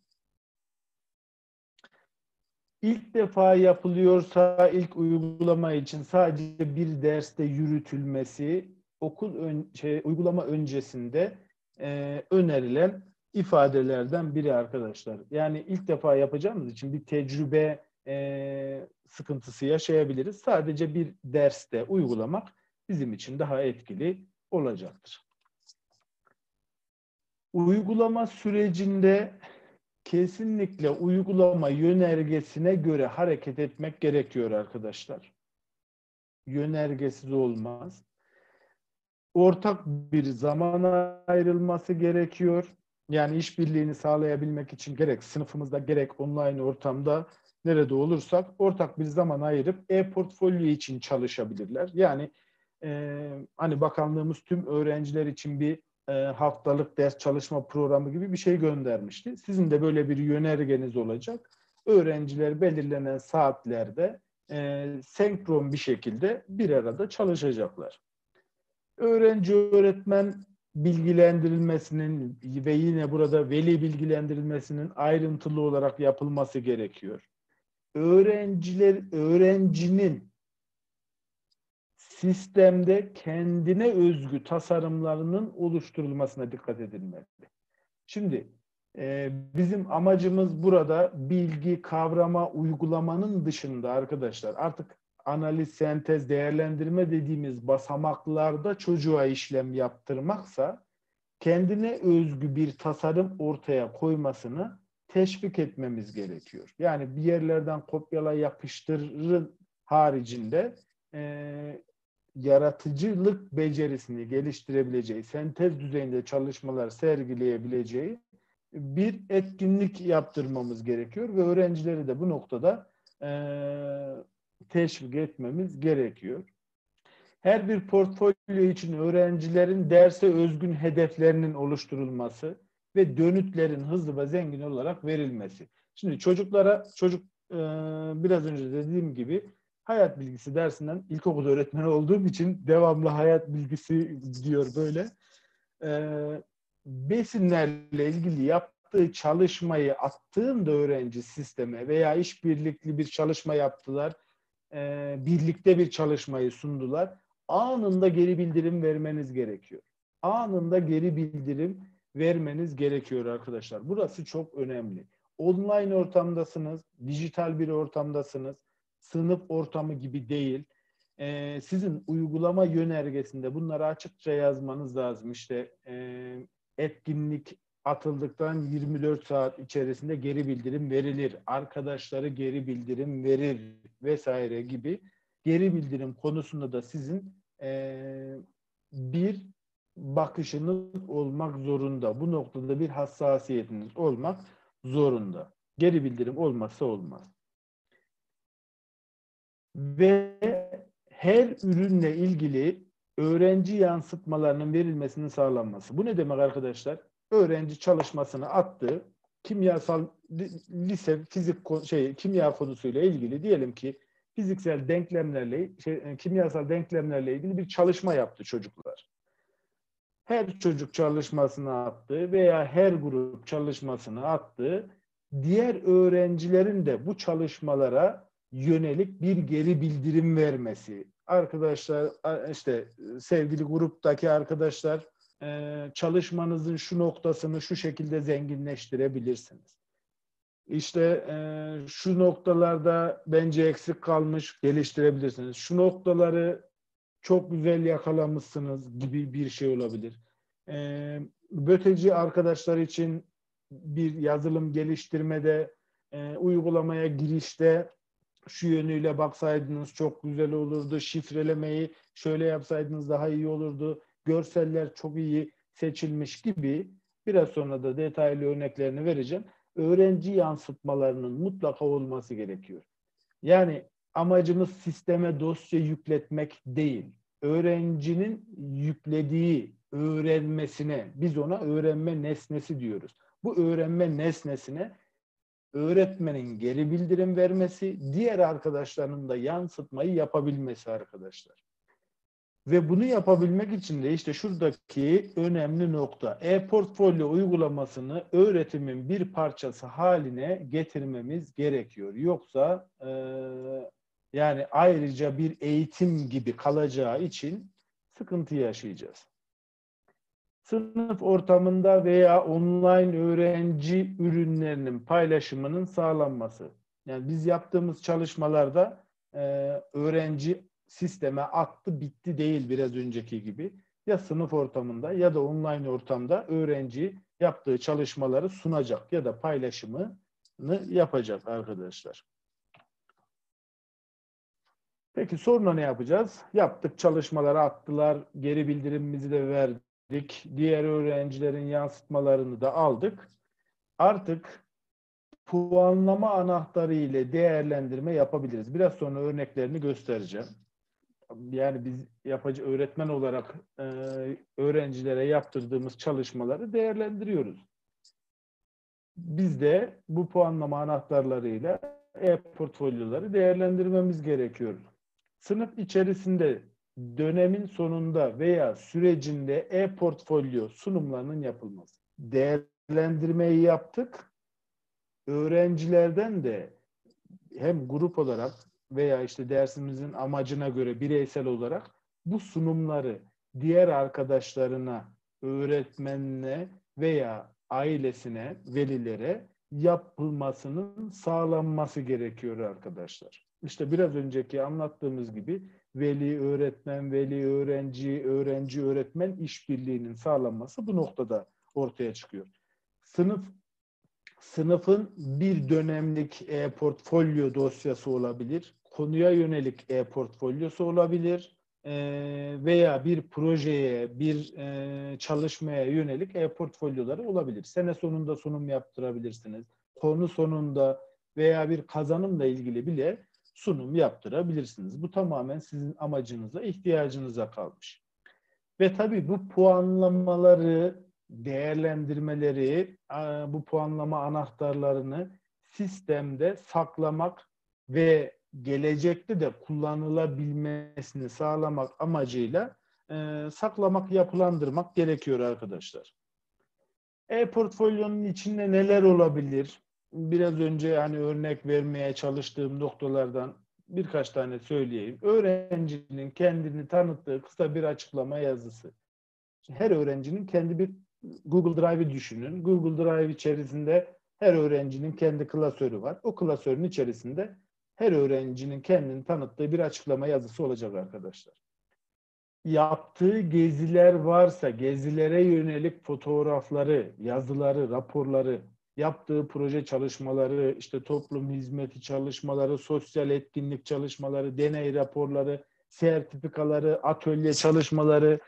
İlk defa yapılıyorsa ilk uygulama için sadece bir derste yürütülmesi okul ön, şey, uygulama öncesinde e, önerilen ifadelerden biri arkadaşlar. Yani ilk defa yapacağımız için bir tecrübe e, sıkıntısı yaşayabiliriz. Sadece bir derste uygulamak bizim için daha etkili olacaktır. Uygulama sürecinde kesinlikle uygulama yönergesine göre hareket etmek gerekiyor arkadaşlar. yönergesiz olmaz. Ortak bir zaman ayrılması gerekiyor. Yani işbirliğini sağlayabilmek için gerek sınıfımızda gerek online ortamda nerede olursak ortak bir zaman ayırıp e-portfolyo için çalışabilirler. Yani e, hani bakanlığımız tüm öğrenciler için bir e, haftalık ders çalışma programı gibi bir şey göndermişti. Sizin de böyle bir yönergeniz olacak. Öğrenciler belirlenen saatlerde e, senkron bir şekilde bir arada çalışacaklar. Öğrenci öğretmen bilgilendirilmesinin ve yine burada veli bilgilendirilmesinin ayrıntılı olarak yapılması gerekiyor. Öğrenciler öğrencinin sistemde kendine özgü tasarımlarının oluşturulmasına dikkat edilmeli. Şimdi e, bizim amacımız burada bilgi, kavrama, uygulamanın dışında arkadaşlar artık analiz, sentez, değerlendirme dediğimiz basamaklarda çocuğa işlem yaptırmaksa kendine özgü bir tasarım ortaya koymasını teşvik etmemiz gerekiyor. Yani bir yerlerden kopyala yapıştırın haricinde e, yaratıcılık becerisini geliştirebileceği, sentez düzeyinde çalışmalar sergileyebileceği bir etkinlik yaptırmamız gerekiyor ve öğrencileri de bu noktada e, teşvik etmemiz gerekiyor. Her bir portfolyo için öğrencilerin derse özgün hedeflerinin oluşturulması ve dönütlerin hızlı ve zengin olarak verilmesi. Şimdi çocuklara, çocuk e, biraz önce dediğim gibi hayat bilgisi dersinden ilkokul öğretmeni olduğum için devamlı hayat bilgisi diyor böyle. E, besinlerle ilgili yaptığı çalışmayı attığında öğrenci sisteme veya işbirlikli bir çalışma yaptılar, e, birlikte bir çalışmayı sundular. Anında geri bildirim vermeniz gerekiyor. Anında geri bildirim vermeniz gerekiyor arkadaşlar. Burası çok önemli. Online ortamdasınız, dijital bir ortamdasınız sınıf ortamı gibi değil. E, sizin uygulama yönergesinde bunları açıkça yazmanız lazım. İşte e, etkinlik atıldıktan 24 saat içerisinde geri bildirim verilir. Arkadaşları geri bildirim verir vesaire gibi geri bildirim konusunda da sizin e, bir bakışınız olmak zorunda. Bu noktada bir hassasiyetiniz olmak zorunda. Geri bildirim olmazsa olmaz ve her ürünle ilgili öğrenci yansıtmalarının verilmesinin sağlanması. Bu ne demek arkadaşlar? Öğrenci çalışmasını attı. Kimyasal lise fizik şey kimya konusuyla ilgili diyelim ki fiziksel denklemlerle şey, e, kimyasal denklemlerle ilgili bir çalışma yaptı çocuklar. Her çocuk çalışmasını attı veya her grup çalışmasını attı. Diğer öğrencilerin de bu çalışmalara yönelik bir geri bildirim vermesi. Arkadaşlar işte sevgili gruptaki arkadaşlar e, çalışmanızın şu noktasını şu şekilde zenginleştirebilirsiniz. İşte e, şu noktalarda bence eksik kalmış geliştirebilirsiniz. Şu noktaları çok güzel yakalamışsınız gibi bir şey olabilir. E, böteci arkadaşlar için bir yazılım geliştirmede, uygulamaya girişte şu yönüyle baksaydınız çok güzel olurdu. Şifrelemeyi şöyle yapsaydınız daha iyi olurdu. Görseller çok iyi seçilmiş gibi biraz sonra da detaylı örneklerini vereceğim. Öğrenci yansıtmalarının mutlaka olması gerekiyor. Yani amacımız sisteme dosya yükletmek değil. Öğrencinin yüklediği öğrenmesine biz ona öğrenme nesnesi diyoruz. Bu öğrenme nesnesine öğretmenin geri bildirim vermesi, diğer arkadaşlarının da yansıtmayı yapabilmesi arkadaşlar. Ve bunu yapabilmek için de işte şuradaki önemli nokta e-portfolyo uygulamasını öğretimin bir parçası haline getirmemiz gerekiyor. Yoksa e, yani ayrıca bir eğitim gibi kalacağı için sıkıntı yaşayacağız sınıf ortamında veya online öğrenci ürünlerinin paylaşımının sağlanması. Yani biz yaptığımız çalışmalarda e, öğrenci sisteme attı bitti değil biraz önceki gibi. Ya sınıf ortamında ya da online ortamda öğrenci yaptığı çalışmaları sunacak ya da paylaşımını yapacak arkadaşlar. Peki sonra ne yapacağız? Yaptık çalışmaları attılar, geri bildirimimizi de verdik, diğer öğrencilerin yansıtmalarını da aldık. Artık puanlama anahtarı ile değerlendirme yapabiliriz. Biraz sonra örneklerini göstereceğim. Yani biz yapıcı öğretmen olarak e, öğrencilere yaptırdığımız çalışmaları değerlendiriyoruz. Biz de bu puanlama anahtarlarıyla e-portfolyoları değerlendirmemiz gerekiyor. Sınıf içerisinde dönemin sonunda veya sürecinde e-portfolyo sunumlarının yapılması. Değerlendirmeyi yaptık öğrencilerden de hem grup olarak veya işte dersimizin amacına göre bireysel olarak bu sunumları diğer arkadaşlarına, öğretmenine veya ailesine, velilere yapılmasının sağlanması gerekiyor arkadaşlar. İşte biraz önceki anlattığımız gibi veli öğretmen, veli öğrenci, öğrenci öğretmen işbirliğinin sağlanması bu noktada ortaya çıkıyor. Sınıf sınıfın bir dönemlik e-portfolyo dosyası olabilir, konuya yönelik e-portfolyosu olabilir e, veya bir projeye, bir e, çalışmaya yönelik e-portfolyoları olabilir. Sene sonunda sunum yaptırabilirsiniz. Konu sonunda veya bir kazanımla ilgili bile sunum yaptırabilirsiniz. Bu tamamen sizin amacınıza, ihtiyacınıza kalmış. Ve tabii bu puanlamaları değerlendirmeleri, bu puanlama anahtarlarını sistemde saklamak ve gelecekte de kullanılabilmesini sağlamak amacıyla e, saklamak, yapılandırmak gerekiyor arkadaşlar. E-portfolyonun içinde neler olabilir? Biraz önce hani örnek vermeye çalıştığım noktalardan birkaç tane söyleyeyim. Öğrencinin kendini tanıttığı kısa bir açıklama yazısı. Her öğrencinin kendi bir Google Drive'ı düşünün. Google Drive içerisinde her öğrencinin kendi klasörü var. O klasörün içerisinde her öğrencinin kendini tanıttığı bir açıklama yazısı olacak arkadaşlar. Yaptığı geziler varsa gezilere yönelik fotoğrafları, yazıları, raporları, yaptığı proje çalışmaları, işte toplum hizmeti çalışmaları, sosyal etkinlik çalışmaları, deney raporları, sertifikaları, atölye çalışmaları,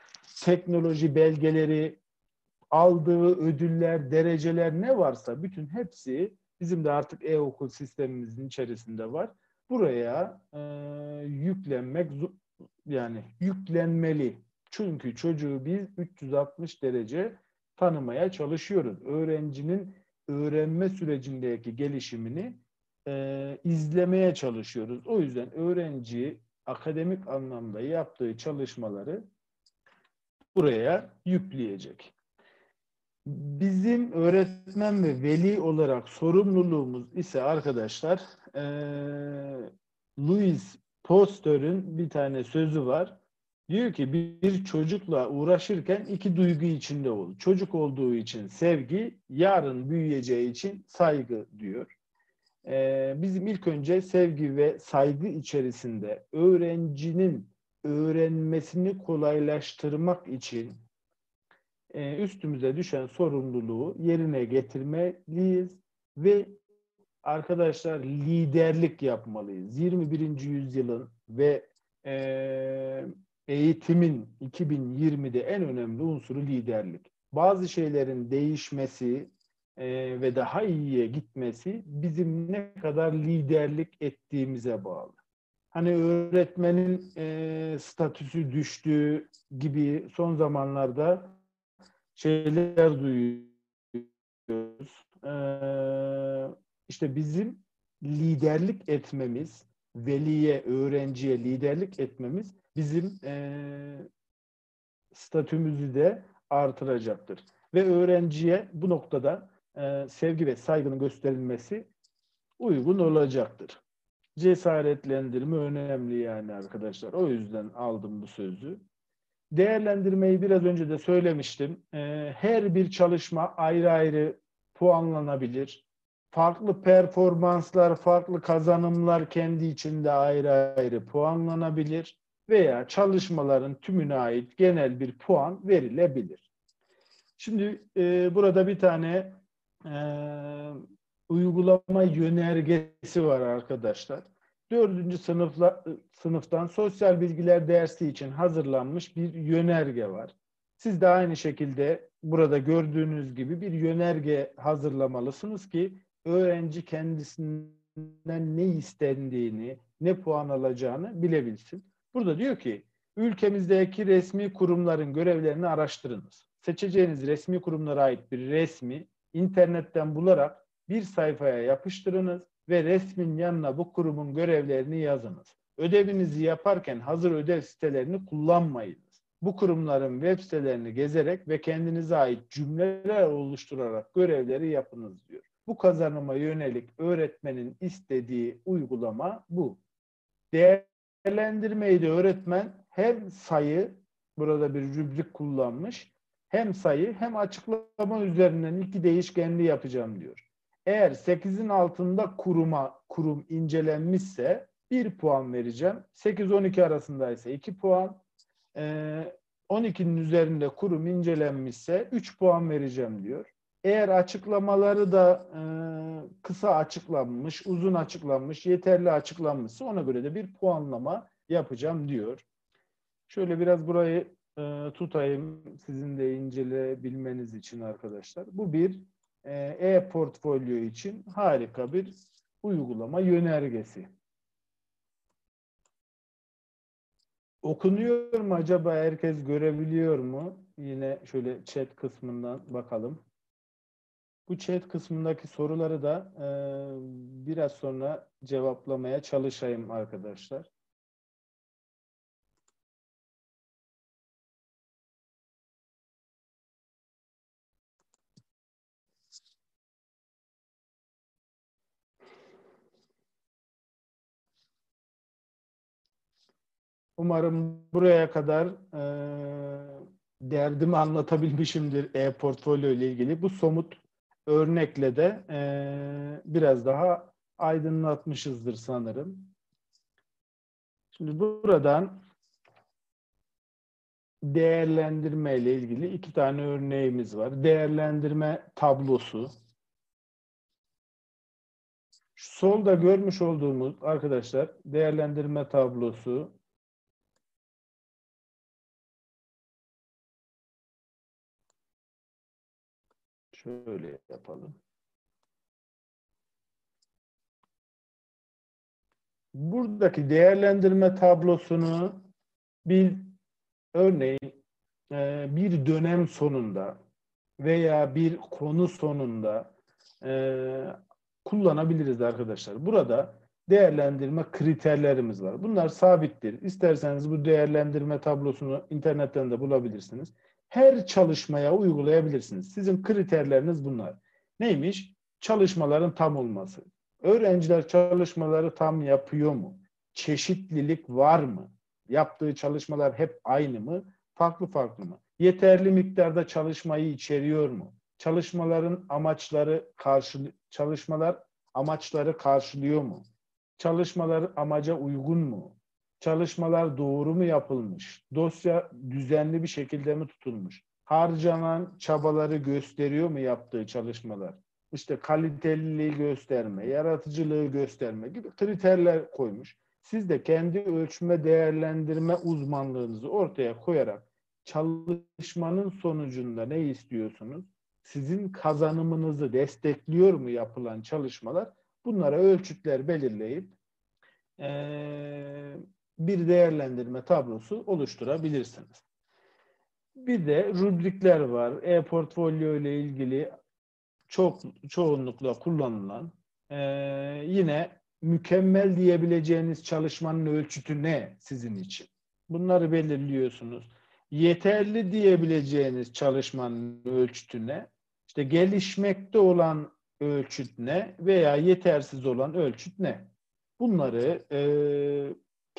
teknoloji belgeleri, aldığı ödüller, dereceler ne varsa bütün hepsi bizim de artık e-okul sistemimizin içerisinde var. Buraya e, yüklenmek yani yüklenmeli. Çünkü çocuğu biz 360 derece tanımaya çalışıyoruz. Öğrencinin öğrenme sürecindeki gelişimini e, izlemeye çalışıyoruz. O yüzden öğrenci akademik anlamda yaptığı çalışmaları buraya yükleyecek. Bizim öğretmen ve veli olarak sorumluluğumuz ise arkadaşlar e, Louis Poster'ın bir tane sözü var. Diyor ki bir çocukla uğraşırken iki duygu içinde ol. Çocuk olduğu için sevgi, yarın büyüyeceği için saygı diyor. Ee, bizim ilk önce sevgi ve saygı içerisinde öğrencinin öğrenmesini kolaylaştırmak için e, üstümüze düşen sorumluluğu yerine getirmeliyiz ve arkadaşlar liderlik yapmalıyız. 21. yüzyılın ve e, eğitimin 2020'de en önemli unsuru liderlik. Bazı şeylerin değişmesi e, ve daha iyiye gitmesi bizim ne kadar liderlik ettiğimize bağlı. Hani öğretmenin e, statüsü düştüğü gibi son zamanlarda şeyler duyuyoruz. Ee, işte bizim liderlik etmemiz, veliye, öğrenciye liderlik etmemiz bizim e, statümüzü de artıracaktır. Ve öğrenciye bu noktada e, sevgi ve saygının gösterilmesi uygun olacaktır. Cesaretlendirme önemli yani arkadaşlar. O yüzden aldım bu sözü. Değerlendirmeyi biraz önce de söylemiştim. Ee, her bir çalışma ayrı ayrı puanlanabilir. Farklı performanslar, farklı kazanımlar kendi içinde ayrı ayrı puanlanabilir veya çalışmaların tümüne ait genel bir puan verilebilir. Şimdi e, burada bir tane e, uygulama yönergesi var arkadaşlar. Dördüncü sınıfla, sınıftan sosyal bilgiler dersi için hazırlanmış bir yönerge var. Siz de aynı şekilde burada gördüğünüz gibi bir yönerge hazırlamalısınız ki öğrenci kendisinden ne istendiğini, ne puan alacağını bilebilsin. Burada diyor ki ülkemizdeki resmi kurumların görevlerini araştırınız. Seçeceğiniz resmi kurumlara ait bir resmi internetten bularak bir sayfaya yapıştırınız ve resmin yanına bu kurumun görevlerini yazınız. Ödevinizi yaparken hazır ödev sitelerini kullanmayınız. Bu kurumların web sitelerini gezerek ve kendinize ait cümleler oluşturarak görevleri yapınız diyor. Bu kazanıma yönelik öğretmenin istediği uygulama bu. Değerlendirmeyi de öğretmen hem sayı, burada bir rübrik kullanmış, hem sayı hem açıklama üzerinden iki değişkenli yapacağım diyor. Eğer 8'in altında kuruma kurum incelenmişse 1 puan vereceğim. 8-12 arasındaysa 2 puan. Ee, 12'nin üzerinde kurum incelenmişse 3 puan vereceğim diyor. Eğer açıklamaları da e, kısa açıklanmış, uzun açıklanmış, yeterli açıklanmışsa ona göre de bir puanlama yapacağım diyor. Şöyle biraz burayı e, tutayım sizin de inceleyebilmeniz için arkadaşlar. Bu bir e-portfolyo için harika bir uygulama yönergesi. Okunuyor mu acaba herkes görebiliyor mu? Yine şöyle chat kısmından bakalım. Bu chat kısmındaki soruları da e, biraz sonra cevaplamaya çalışayım arkadaşlar. Umarım buraya kadar e, derdimi anlatabilmişimdir e-portfolyo ile ilgili. Bu somut örnekle de e, biraz daha aydınlatmışızdır sanırım. Şimdi buradan değerlendirme ile ilgili iki tane örneğimiz var. Değerlendirme tablosu. Şu solda görmüş olduğumuz arkadaşlar değerlendirme tablosu Şöyle yapalım. Buradaki değerlendirme tablosunu bir örneğin e, bir dönem sonunda veya bir konu sonunda e, kullanabiliriz arkadaşlar. Burada değerlendirme kriterlerimiz var. Bunlar sabittir. İsterseniz bu değerlendirme tablosunu internetten de bulabilirsiniz her çalışmaya uygulayabilirsiniz. Sizin kriterleriniz bunlar. Neymiş? Çalışmaların tam olması. Öğrenciler çalışmaları tam yapıyor mu? Çeşitlilik var mı? Yaptığı çalışmalar hep aynı mı? Farklı farklı mı? Yeterli miktarda çalışmayı içeriyor mu? Çalışmaların amaçları karşı çalışmalar amaçları karşılıyor mu? Çalışmalar amaca uygun mu? Çalışmalar doğru mu yapılmış? Dosya düzenli bir şekilde mi tutulmuş? Harcanan çabaları gösteriyor mu yaptığı çalışmalar? İşte kaliteliliği gösterme, yaratıcılığı gösterme gibi kriterler koymuş. Siz de kendi ölçme değerlendirme uzmanlığınızı ortaya koyarak çalışmanın sonucunda ne istiyorsunuz? Sizin kazanımınızı destekliyor mu yapılan çalışmalar? Bunlara ölçütler belirleyip ee, bir değerlendirme tablosu oluşturabilirsiniz. Bir de rubrikler var. E-portfolyo ile ilgili çok çoğunlukla kullanılan e, yine mükemmel diyebileceğiniz çalışmanın ölçütü ne sizin için? Bunları belirliyorsunuz. Yeterli diyebileceğiniz çalışmanın ölçütü ne? İşte gelişmekte olan ölçüt ne veya yetersiz olan ölçüt ne? Bunları e,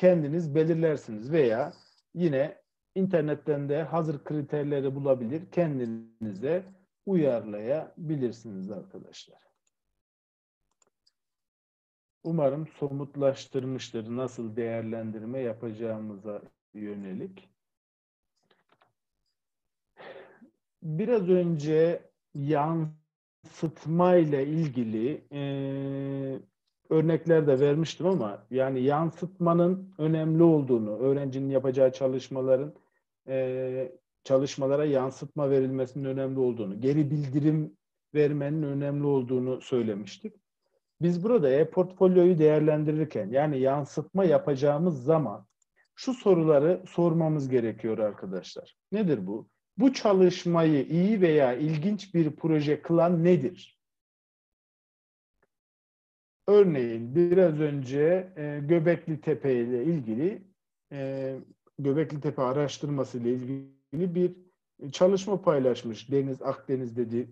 kendiniz belirlersiniz veya yine internetten de hazır kriterleri bulabilir, kendinize uyarlayabilirsiniz arkadaşlar. Umarım somutlaştırmıştır nasıl değerlendirme yapacağımıza yönelik. Biraz önce yansıtma ile ilgili e, örnekler de vermiştim ama yani yansıtmanın önemli olduğunu, öğrencinin yapacağı çalışmaların e, çalışmalara yansıtma verilmesinin önemli olduğunu, geri bildirim vermenin önemli olduğunu söylemiştik. Biz burada e-portfolyoyu değerlendirirken yani yansıtma yapacağımız zaman şu soruları sormamız gerekiyor arkadaşlar. Nedir bu? Bu çalışmayı iyi veya ilginç bir proje kılan nedir? Örneğin biraz önce e, Göbekli Tepe ile ilgili e, Göbekli Tepe araştırması ile ilgili bir çalışma paylaşmış Deniz Akdeniz dedi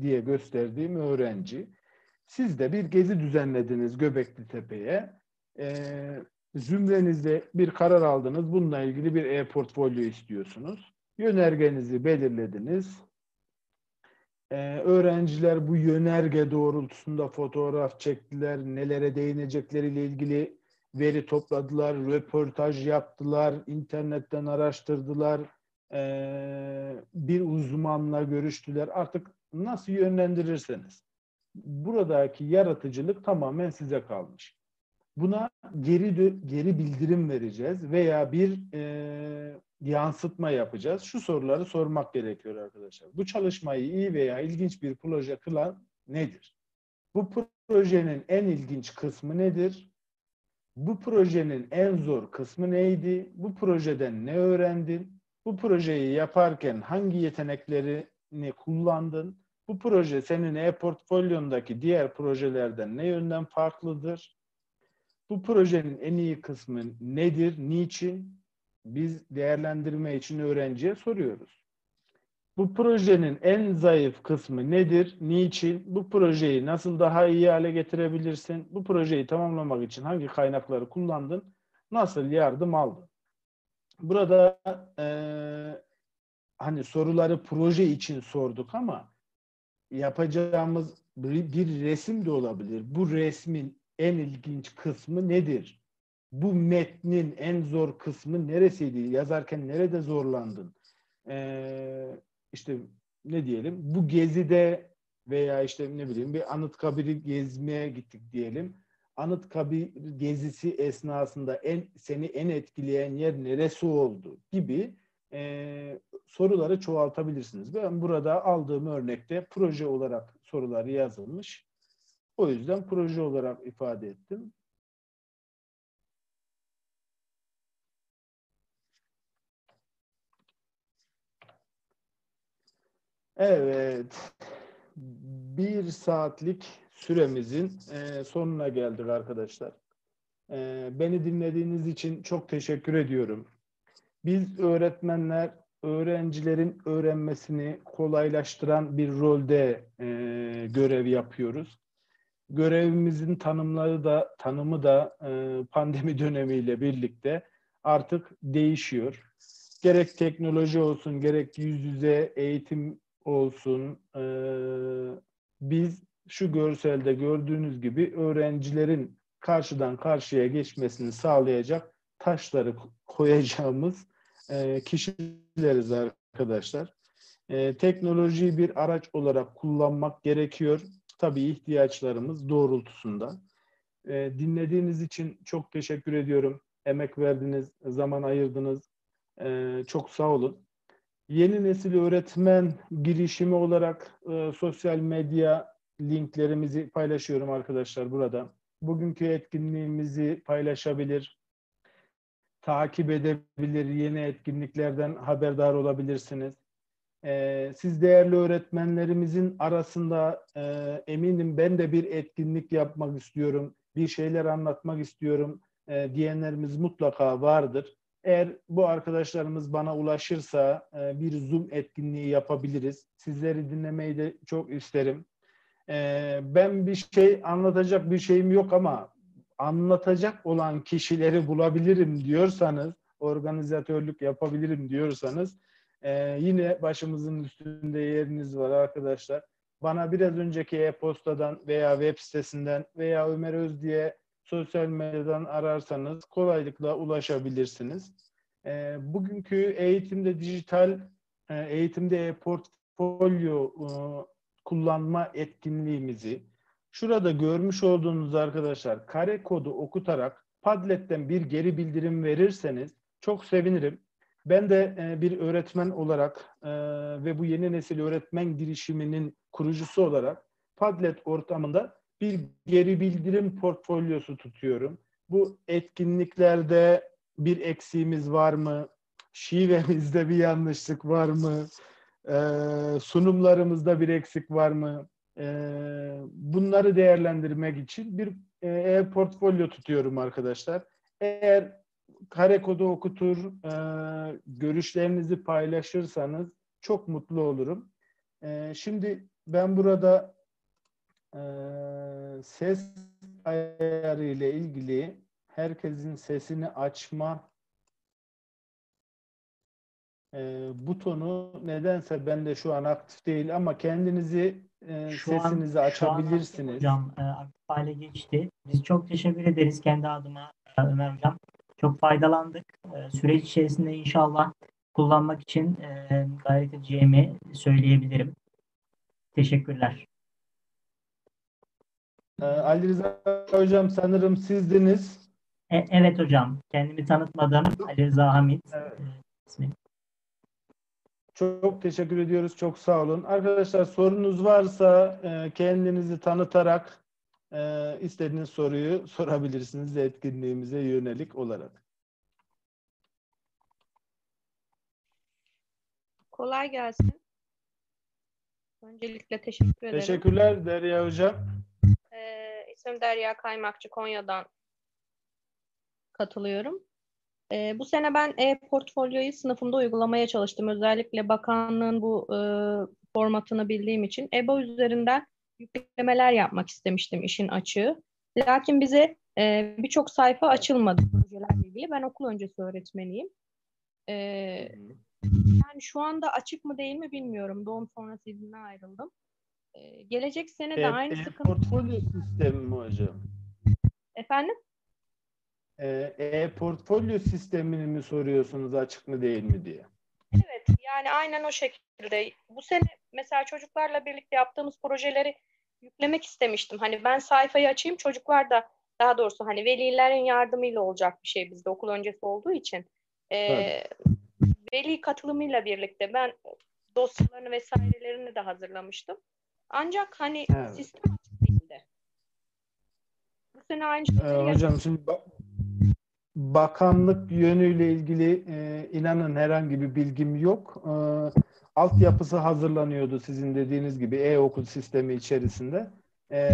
diye gösterdiğim öğrenci. Siz de bir gezi düzenlediniz Göbekli Tepe'ye. E, zümrenizde bir karar aldınız. Bununla ilgili bir e-portfolyo istiyorsunuz. Yönergenizi belirlediniz. Ee, öğrenciler bu yönerge doğrultusunda fotoğraf çektiler, nelere değinecekleriyle ilgili veri topladılar, röportaj yaptılar, internetten araştırdılar, ee, bir uzmanla görüştüler. Artık nasıl yönlendirirseniz. Buradaki yaratıcılık tamamen size kalmış. Buna geri geri bildirim vereceğiz veya bir e, yansıtma yapacağız. Şu soruları sormak gerekiyor arkadaşlar. Bu çalışmayı iyi veya ilginç bir proje kılan nedir? Bu projenin en ilginç kısmı nedir? Bu projenin en zor kısmı neydi? Bu projeden ne öğrendin? Bu projeyi yaparken hangi yeteneklerini kullandın? Bu proje senin e-portfolyondaki diğer projelerden ne yönden farklıdır? Bu projenin en iyi kısmı nedir, niçin? Biz değerlendirme için öğrenciye soruyoruz. Bu projenin en zayıf kısmı nedir, niçin? Bu projeyi nasıl daha iyi hale getirebilirsin? Bu projeyi tamamlamak için hangi kaynakları kullandın? Nasıl yardım aldın? Burada e, hani soruları proje için sorduk ama yapacağımız bir, bir resim de olabilir. Bu resmin en ilginç kısmı nedir? Bu metnin en zor kısmı neresiydi? Yazarken nerede zorlandın? Ee, işte ne diyelim? Bu gezide veya işte ne bileyim bir Anıtkabir'i gezmeye gittik diyelim. Anıtkabir gezisi esnasında en seni en etkileyen yer neresi oldu gibi e, soruları çoğaltabilirsiniz. Ben burada aldığım örnekte proje olarak soruları yazılmış. O yüzden proje olarak ifade ettim. Evet. Bir saatlik süremizin e, sonuna geldik arkadaşlar. E, beni dinlediğiniz için çok teşekkür ediyorum. Biz öğretmenler öğrencilerin öğrenmesini kolaylaştıran bir rolde e, görev yapıyoruz görevimizin tanımları da tanımı da pandemi [LAUGHS] dönemiyle birlikte artık değişiyor. Gerek teknoloji olsun, gerek yüz yüze eğitim olsun, e, biz şu görselde gördüğünüz gibi öğrencilerin karşıdan karşıya geçmesini sağlayacak taşları koyacağımız e, kişileriz arkadaşlar. E, teknolojiyi bir araç olarak kullanmak gerekiyor tabii ihtiyaçlarımız doğrultusunda. E, dinlediğiniz için çok teşekkür ediyorum. Emek verdiniz, zaman ayırdınız. E, çok sağ olun. Yeni nesil öğretmen girişimi olarak e, sosyal medya linklerimizi paylaşıyorum arkadaşlar burada. Bugünkü etkinliğimizi paylaşabilir, takip edebilir, yeni etkinliklerden haberdar olabilirsiniz. Ee, siz değerli öğretmenlerimizin arasında e, eminim ben de bir etkinlik yapmak istiyorum, bir şeyler anlatmak istiyorum e, diyenlerimiz mutlaka vardır. Eğer bu arkadaşlarımız bana ulaşırsa e, bir Zoom etkinliği yapabiliriz. Sizleri dinlemeyi de çok isterim. E, ben bir şey anlatacak bir şeyim yok ama anlatacak olan kişileri bulabilirim diyorsanız, organizatörlük yapabilirim diyorsanız ee, yine başımızın üstünde yeriniz var arkadaşlar. Bana biraz önceki e-postadan veya web sitesinden veya Ömer Öz diye sosyal medyadan ararsanız kolaylıkla ulaşabilirsiniz. Ee, bugünkü eğitimde dijital, e, eğitimde e-portfolyo e, kullanma etkinliğimizi Şurada görmüş olduğunuz arkadaşlar kare kodu okutarak Padlet'ten bir geri bildirim verirseniz çok sevinirim. Ben de e, bir öğretmen olarak e, ve bu yeni nesil öğretmen girişiminin kurucusu olarak Padlet ortamında bir geri bildirim portfolyosu tutuyorum. Bu etkinliklerde bir eksiğimiz var mı? Şivemizde bir yanlışlık var mı? Ee, sunumlarımızda bir eksik var mı? Ee, bunları değerlendirmek için bir e, portfolyo tutuyorum arkadaşlar. Eğer kare kodu okutur, e, görüşlerinizi paylaşırsanız çok mutlu olurum. E, şimdi ben burada e, ses ayarı ile ilgili herkesin sesini açma e, butonu nedense bende şu an aktif değil ama kendinizi e, şu sesinizi an, açabilirsiniz. Şu an hocam e, aktif hale geçti. Biz çok teşekkür ederiz kendi adıma e, Ömer Hocam. Çok faydalandık. E, süreç içerisinde inşallah kullanmak için e, gayret edeceğimi söyleyebilirim. Teşekkürler. E, Ali Rıza Hocam sanırım sizdiniz. E, evet hocam. Kendimi tanıtmadım. Ali Rıza Hamit. Evet. E, Çok teşekkür ediyoruz. Çok sağ olun. Arkadaşlar sorunuz varsa e, kendinizi tanıtarak e, istediğiniz soruyu sorabilirsiniz etkinliğimize yönelik olarak. Kolay gelsin. Öncelikle teşekkür ederim. Teşekkürler Derya Hocam. İsmim Derya Kaymakçı Konya'dan katılıyorum. Ee, bu sene ben e-portfolyoyu sınıfımda uygulamaya çalıştım. Özellikle bakanlığın bu e, formatını bildiğim için EBA üzerinden yüklemeler yapmak istemiştim işin açığı. Lakin bize e, birçok sayfa açılmadı projelerle ilgili. Ben okul öncesi öğretmeniyim. E, yani şu anda açık mı değil mi bilmiyorum. Doğum sonrası iznine ayrıldım. E, gelecek sene de e, aynı e, sıkıntı. Portfolyo sistemi mi hocam? Efendim? E-portfolyo sistemini mi soruyorsunuz açık mı değil mi diye? Evet yani aynen o şekilde. Bu sene mesela çocuklarla birlikte yaptığımız projeleri yüklemek istemiştim. Hani ben sayfayı açayım çocuklar da daha doğrusu hani velilerin yardımıyla olacak bir şey bizde okul öncesi olduğu için. E, veli katılımıyla birlikte ben dosyalarını vesairelerini de hazırlamıştım. Ancak hani evet. sistem açık değildi. Bu sene aynı şeyleri ee, Hocam şimdi bakanlık yönüyle ilgili e, inanın herhangi bir bilgim yok. E, altyapısı hazırlanıyordu sizin dediğiniz gibi e-okul sistemi içerisinde. E,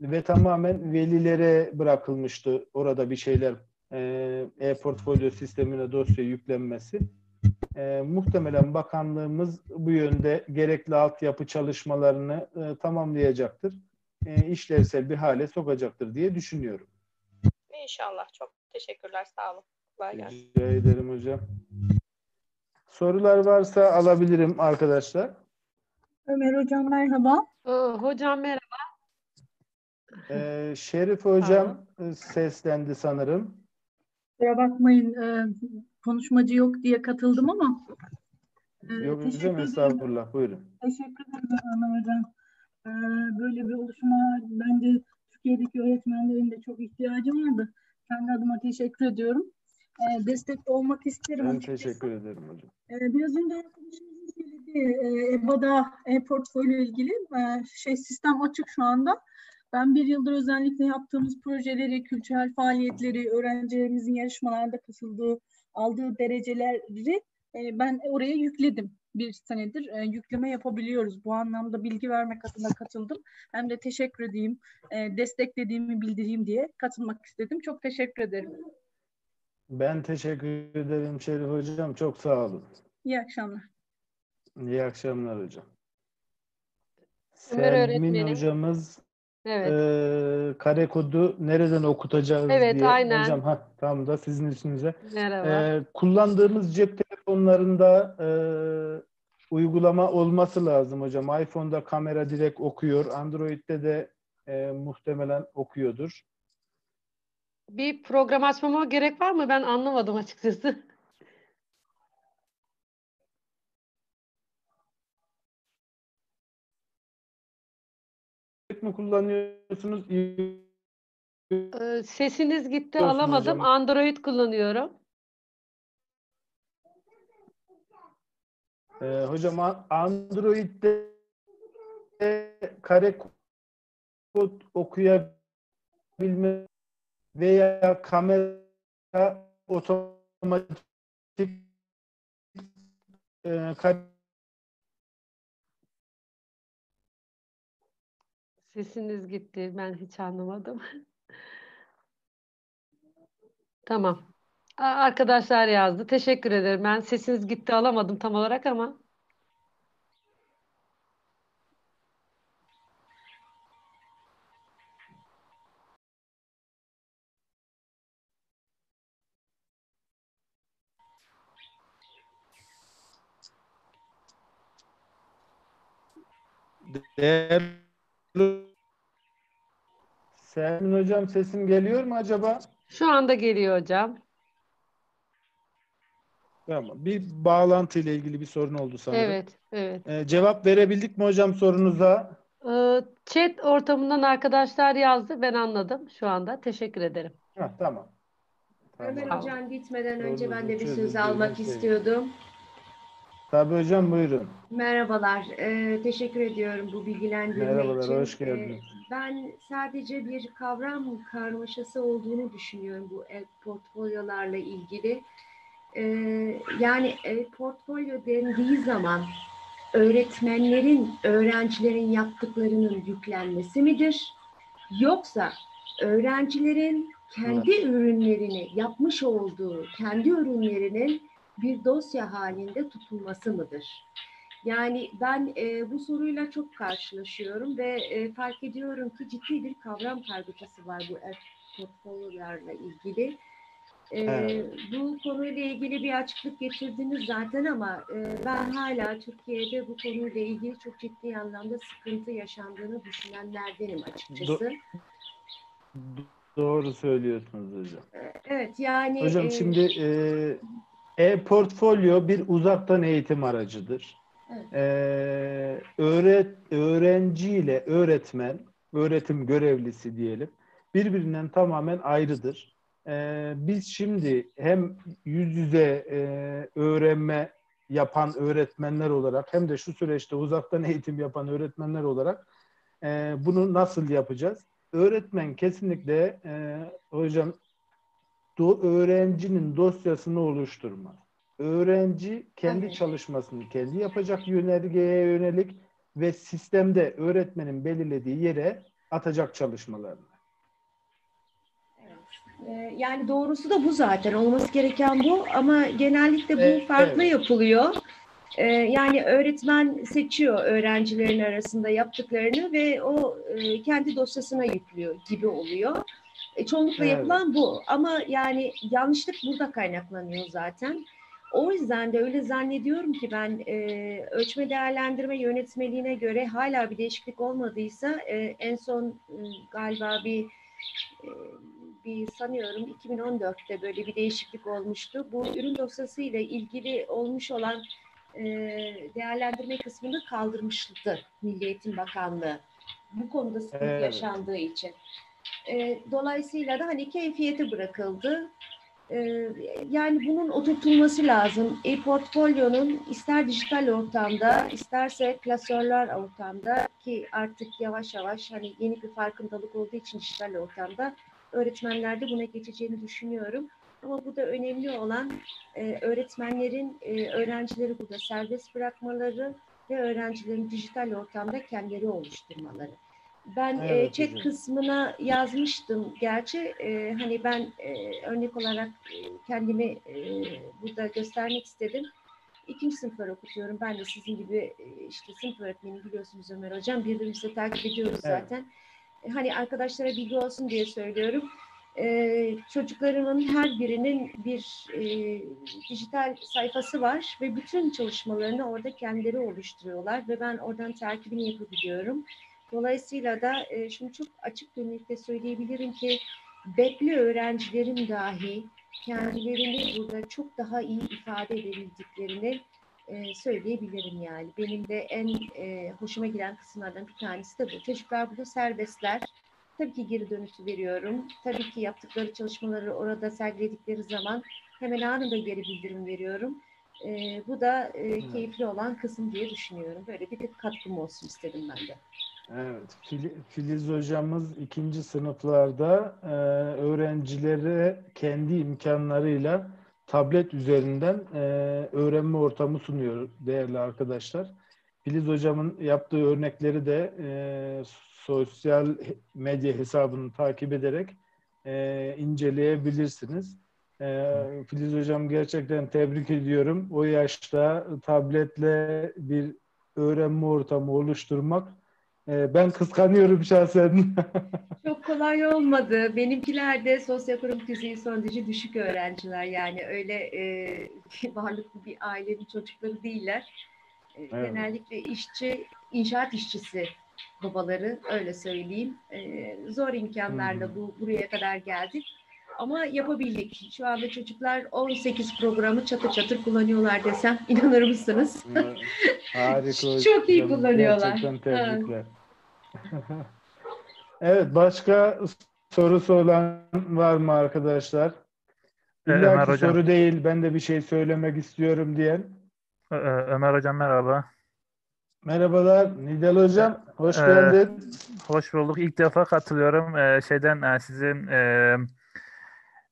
ve tamamen velilere bırakılmıştı orada bir şeyler e, e-portfolyo sistemine dosya yüklenmesi. E, muhtemelen bakanlığımız bu yönde gerekli altyapı çalışmalarını e, tamamlayacaktır. E, işlevsel bir hale sokacaktır diye düşünüyorum. İnşallah. Çok teşekkürler. Sağ olun. Kolay gelsin. Rica ederim hocam. Sorular varsa alabilirim arkadaşlar. Ömer hocam merhaba. hocam merhaba. Ee, Şerif hocam tamam. seslendi sanırım. Kusura bakmayın e, konuşmacı yok diye katıldım ama. E, yok hocam estağfurullah buyurun. Teşekkür ederim Ömer hocam. E, böyle bir oluşuma bence Türkiye'deki öğretmenlerin de çok ihtiyacı vardı. Kendi adıma teşekkür ediyorum. E, destek olmak isterim. Ben teşekkür ederim hocam. E, biraz önce arkadaşımızın söylediği e, EBA'da e-portfolyo ilgili e, şey sistem açık şu anda. Ben bir yıldır özellikle yaptığımız projeleri, kültürel faaliyetleri, öğrencilerimizin yarışmalarda katıldığı, aldığı dereceleri e, ben oraya yükledim. Bir senedir e, yükleme yapabiliyoruz. Bu anlamda bilgi vermek adına katıldım. Hem de teşekkür edeyim, e, desteklediğimi bildireyim diye katılmak istedim. Çok teşekkür ederim. Ben teşekkür ederim Şerif Hocam. Çok sağ olun. İyi akşamlar. İyi akşamlar hocam. Selmin hocamız Evet. Ee, kare kodu nereden okutacağız evet, diye. Aynen. Hocam ha, tam da sizin üstünüze. Merhaba. Ee, kullandığımız cep telefonlarında e, uygulama olması lazım hocam. iPhone'da kamera direkt okuyor. Android'de de e, muhtemelen okuyordur. Bir program açmama gerek var mı? Ben anlamadım açıkçası. [LAUGHS] mi kullanıyorsunuz? Ee, sesiniz gitti Olsun alamadım. hocam. Android kullanıyorum. Ee, hocam Android'de kare kod okuyabilme veya kamera otomatik e, kare Sesiniz gitti. Ben hiç anlamadım. [LAUGHS] Tamam. Arkadaşlar yazdı. Teşekkür ederim. Ben sesiniz gitti alamadım tam olarak ama. değerli Sermin hocam sesim geliyor mu acaba? Şu anda geliyor hocam. Tamam. Bir bağlantı ile ilgili bir sorun oldu sanırım. Evet, evet. Ee, cevap verebildik mi hocam sorunuza? Ee, Chat ortamından arkadaşlar yazdı. Ben anladım şu anda. Teşekkür ederim. Heh, tamam. Ömer Tamam. Hocam gitmeden önce ben de bir söz almak şey. istiyordum. Tabii hocam buyurun. Merhabalar, e, teşekkür ediyorum bu bilgilendirme Merhabalar, için. hoş geldiniz. E, ben sadece bir kavram karmaşası olduğunu düşünüyorum bu portfolyolarla ilgili. E, yani portfolyo dendiği zaman öğretmenlerin, öğrencilerin yaptıklarının yüklenmesi midir? Yoksa öğrencilerin kendi ürünlerini yapmış olduğu kendi ürünlerinin bir dosya halinde tutulması mıdır? Yani ben e, bu soruyla çok karşılaşıyorum ve e, fark ediyorum ki ciddi bir kavram kargaşası var bu el portfolyolarla ilgili. E, Evet. Bu konuyla ilgili bir açıklık getirdiniz zaten ama e, ben hala Türkiye'de bu konuyla ilgili çok ciddi anlamda sıkıntı yaşandığını düşünenlerdenim açıkçası. Doğru söylüyorsunuz hocam. Evet yani Hocam e, şimdi e, e-portfolyo bir uzaktan eğitim aracıdır. Evet. E, öğret, öğrenciyle öğretmen, öğretim görevlisi diyelim, birbirinden tamamen ayrıdır. E, biz şimdi hem yüz yüze e, öğrenme yapan öğretmenler olarak hem de şu süreçte uzaktan eğitim yapan öğretmenler olarak e, bunu nasıl yapacağız? Öğretmen kesinlikle e, hocam do, öğrencinin dosyasını oluşturmaz. Öğrenci kendi Evet. çalışmasını kendi yapacak yönergeye yönelik ve sistemde öğretmenin belirlediği yere atacak çalışmalarını. Ee, Yani doğrusu da bu zaten. Olması gereken bu ama genellikle bu Evet, farklı evet. yapılıyor. Ee, Yani öğretmen seçiyor öğrencilerin arasında yaptıklarını ve o e, kendi dosyasına yüklüyor gibi oluyor. E, Çoğunlukla Evet. yapılan bu ama yani yanlışlık burada kaynaklanıyor zaten. O yüzden de öyle zannediyorum ki ben e, ölçme değerlendirme yönetmeliğine göre hala bir değişiklik olmadıysa e, en son e, galiba bir e, bir sanıyorum 2014'te böyle bir değişiklik olmuştu. Bu ürün dosyası ile ilgili olmuş olan e, değerlendirme kısmını kaldırmıştı Milli Eğitim Bakanlığı. Bu konuda sıkıntı Evet. yaşandığı için. E, dolayısıyla da hani keyfiyete bırakıldı. E, yani bunun oturtulması lazım. E-portfolyonun ister dijital ortamda, isterse klasörler ortamda ki artık yavaş yavaş hani yeni bir farkındalık olduğu için dijital ortamda öğretmenlerde buna geçeceğini düşünüyorum. Ama burada önemli olan e, öğretmenlerin e, öğrencileri burada serbest bırakmaları ve öğrencilerin dijital ortamda kendileri oluşturmaları. Ben e, Evet, chat hocam. kısmına yazmıştım. Gerçi e, hani ben e, örnek olarak e, kendimi e, burada göstermek istedim. İkinci sınıflar okutuyorum. Ben de sizin gibi e, işte sınıf öğretmeni biliyorsunuz Ömer Hocam. Birbirimizi takip ediyoruz Evet. zaten. E, Hani arkadaşlara bilgi olsun diye söylüyorum. E, çocuklarımın her birinin bir e, dijital sayfası var ve bütün çalışmalarını orada kendileri oluşturuyorlar ve ben oradan takibini yapabiliyorum. Dolayısıyla da e, şunu çok açık gönüllükle söyleyebilirim ki bekli öğrencilerim dahi kendilerini burada çok daha iyi ifade edebildiklerini e, söyleyebilirim yani. Benim de en e, hoşuma giden kısımlardan bir tanesi de bu. Çocuklar burada serbestler. Tabii ki geri dönüşü veriyorum. Tabii ki yaptıkları çalışmaları orada sergiledikleri zaman hemen anında geri bildirim veriyorum. E, bu da e, keyifli olan kısım diye düşünüyorum. Böyle bir katkım olsun istedim ben de. Evet, Filiz hocamız ikinci sınıflarda e, öğrencilere kendi imkanlarıyla tablet üzerinden e, öğrenme ortamı sunuyor değerli arkadaşlar. Filiz hocamın yaptığı örnekleri de e, sosyal medya hesabını takip ederek e, inceleyebilirsiniz. E, Filiz hocam gerçekten tebrik ediyorum. O yaşta tabletle bir öğrenme ortamı oluşturmak ben kıskanıyorum şahsen. [LAUGHS] Çok kolay olmadı. Benimkiler de sosyoekonomik düzeyi son derece düşük öğrenciler. Yani öyle e, [LAUGHS] varlıklı bir ailenin çocukları değiller. E, evet. Genellikle işçi, inşaat işçisi babaları öyle söyleyeyim. E, zor imkanlarla hmm. bu buraya kadar geldik. Ama yapabildik. Şu anda çocuklar 18 programı çatır çatır kullanıyorlar desem [LAUGHS] inanır mısınız? Harika. Çok iyi kullanıyorlar. Gerçekten tebrikler. [LAUGHS] evet başka sorusu olan var mı arkadaşlar? İlla Ömer Hocam. soru değil ben de bir şey söylemek istiyorum diyen. Ömer Hocam merhaba. Merhabalar Nidal Hocam. Hoş ee, geldin. Hoş bulduk. İlk defa katılıyorum. Ee, şeyden sizin e,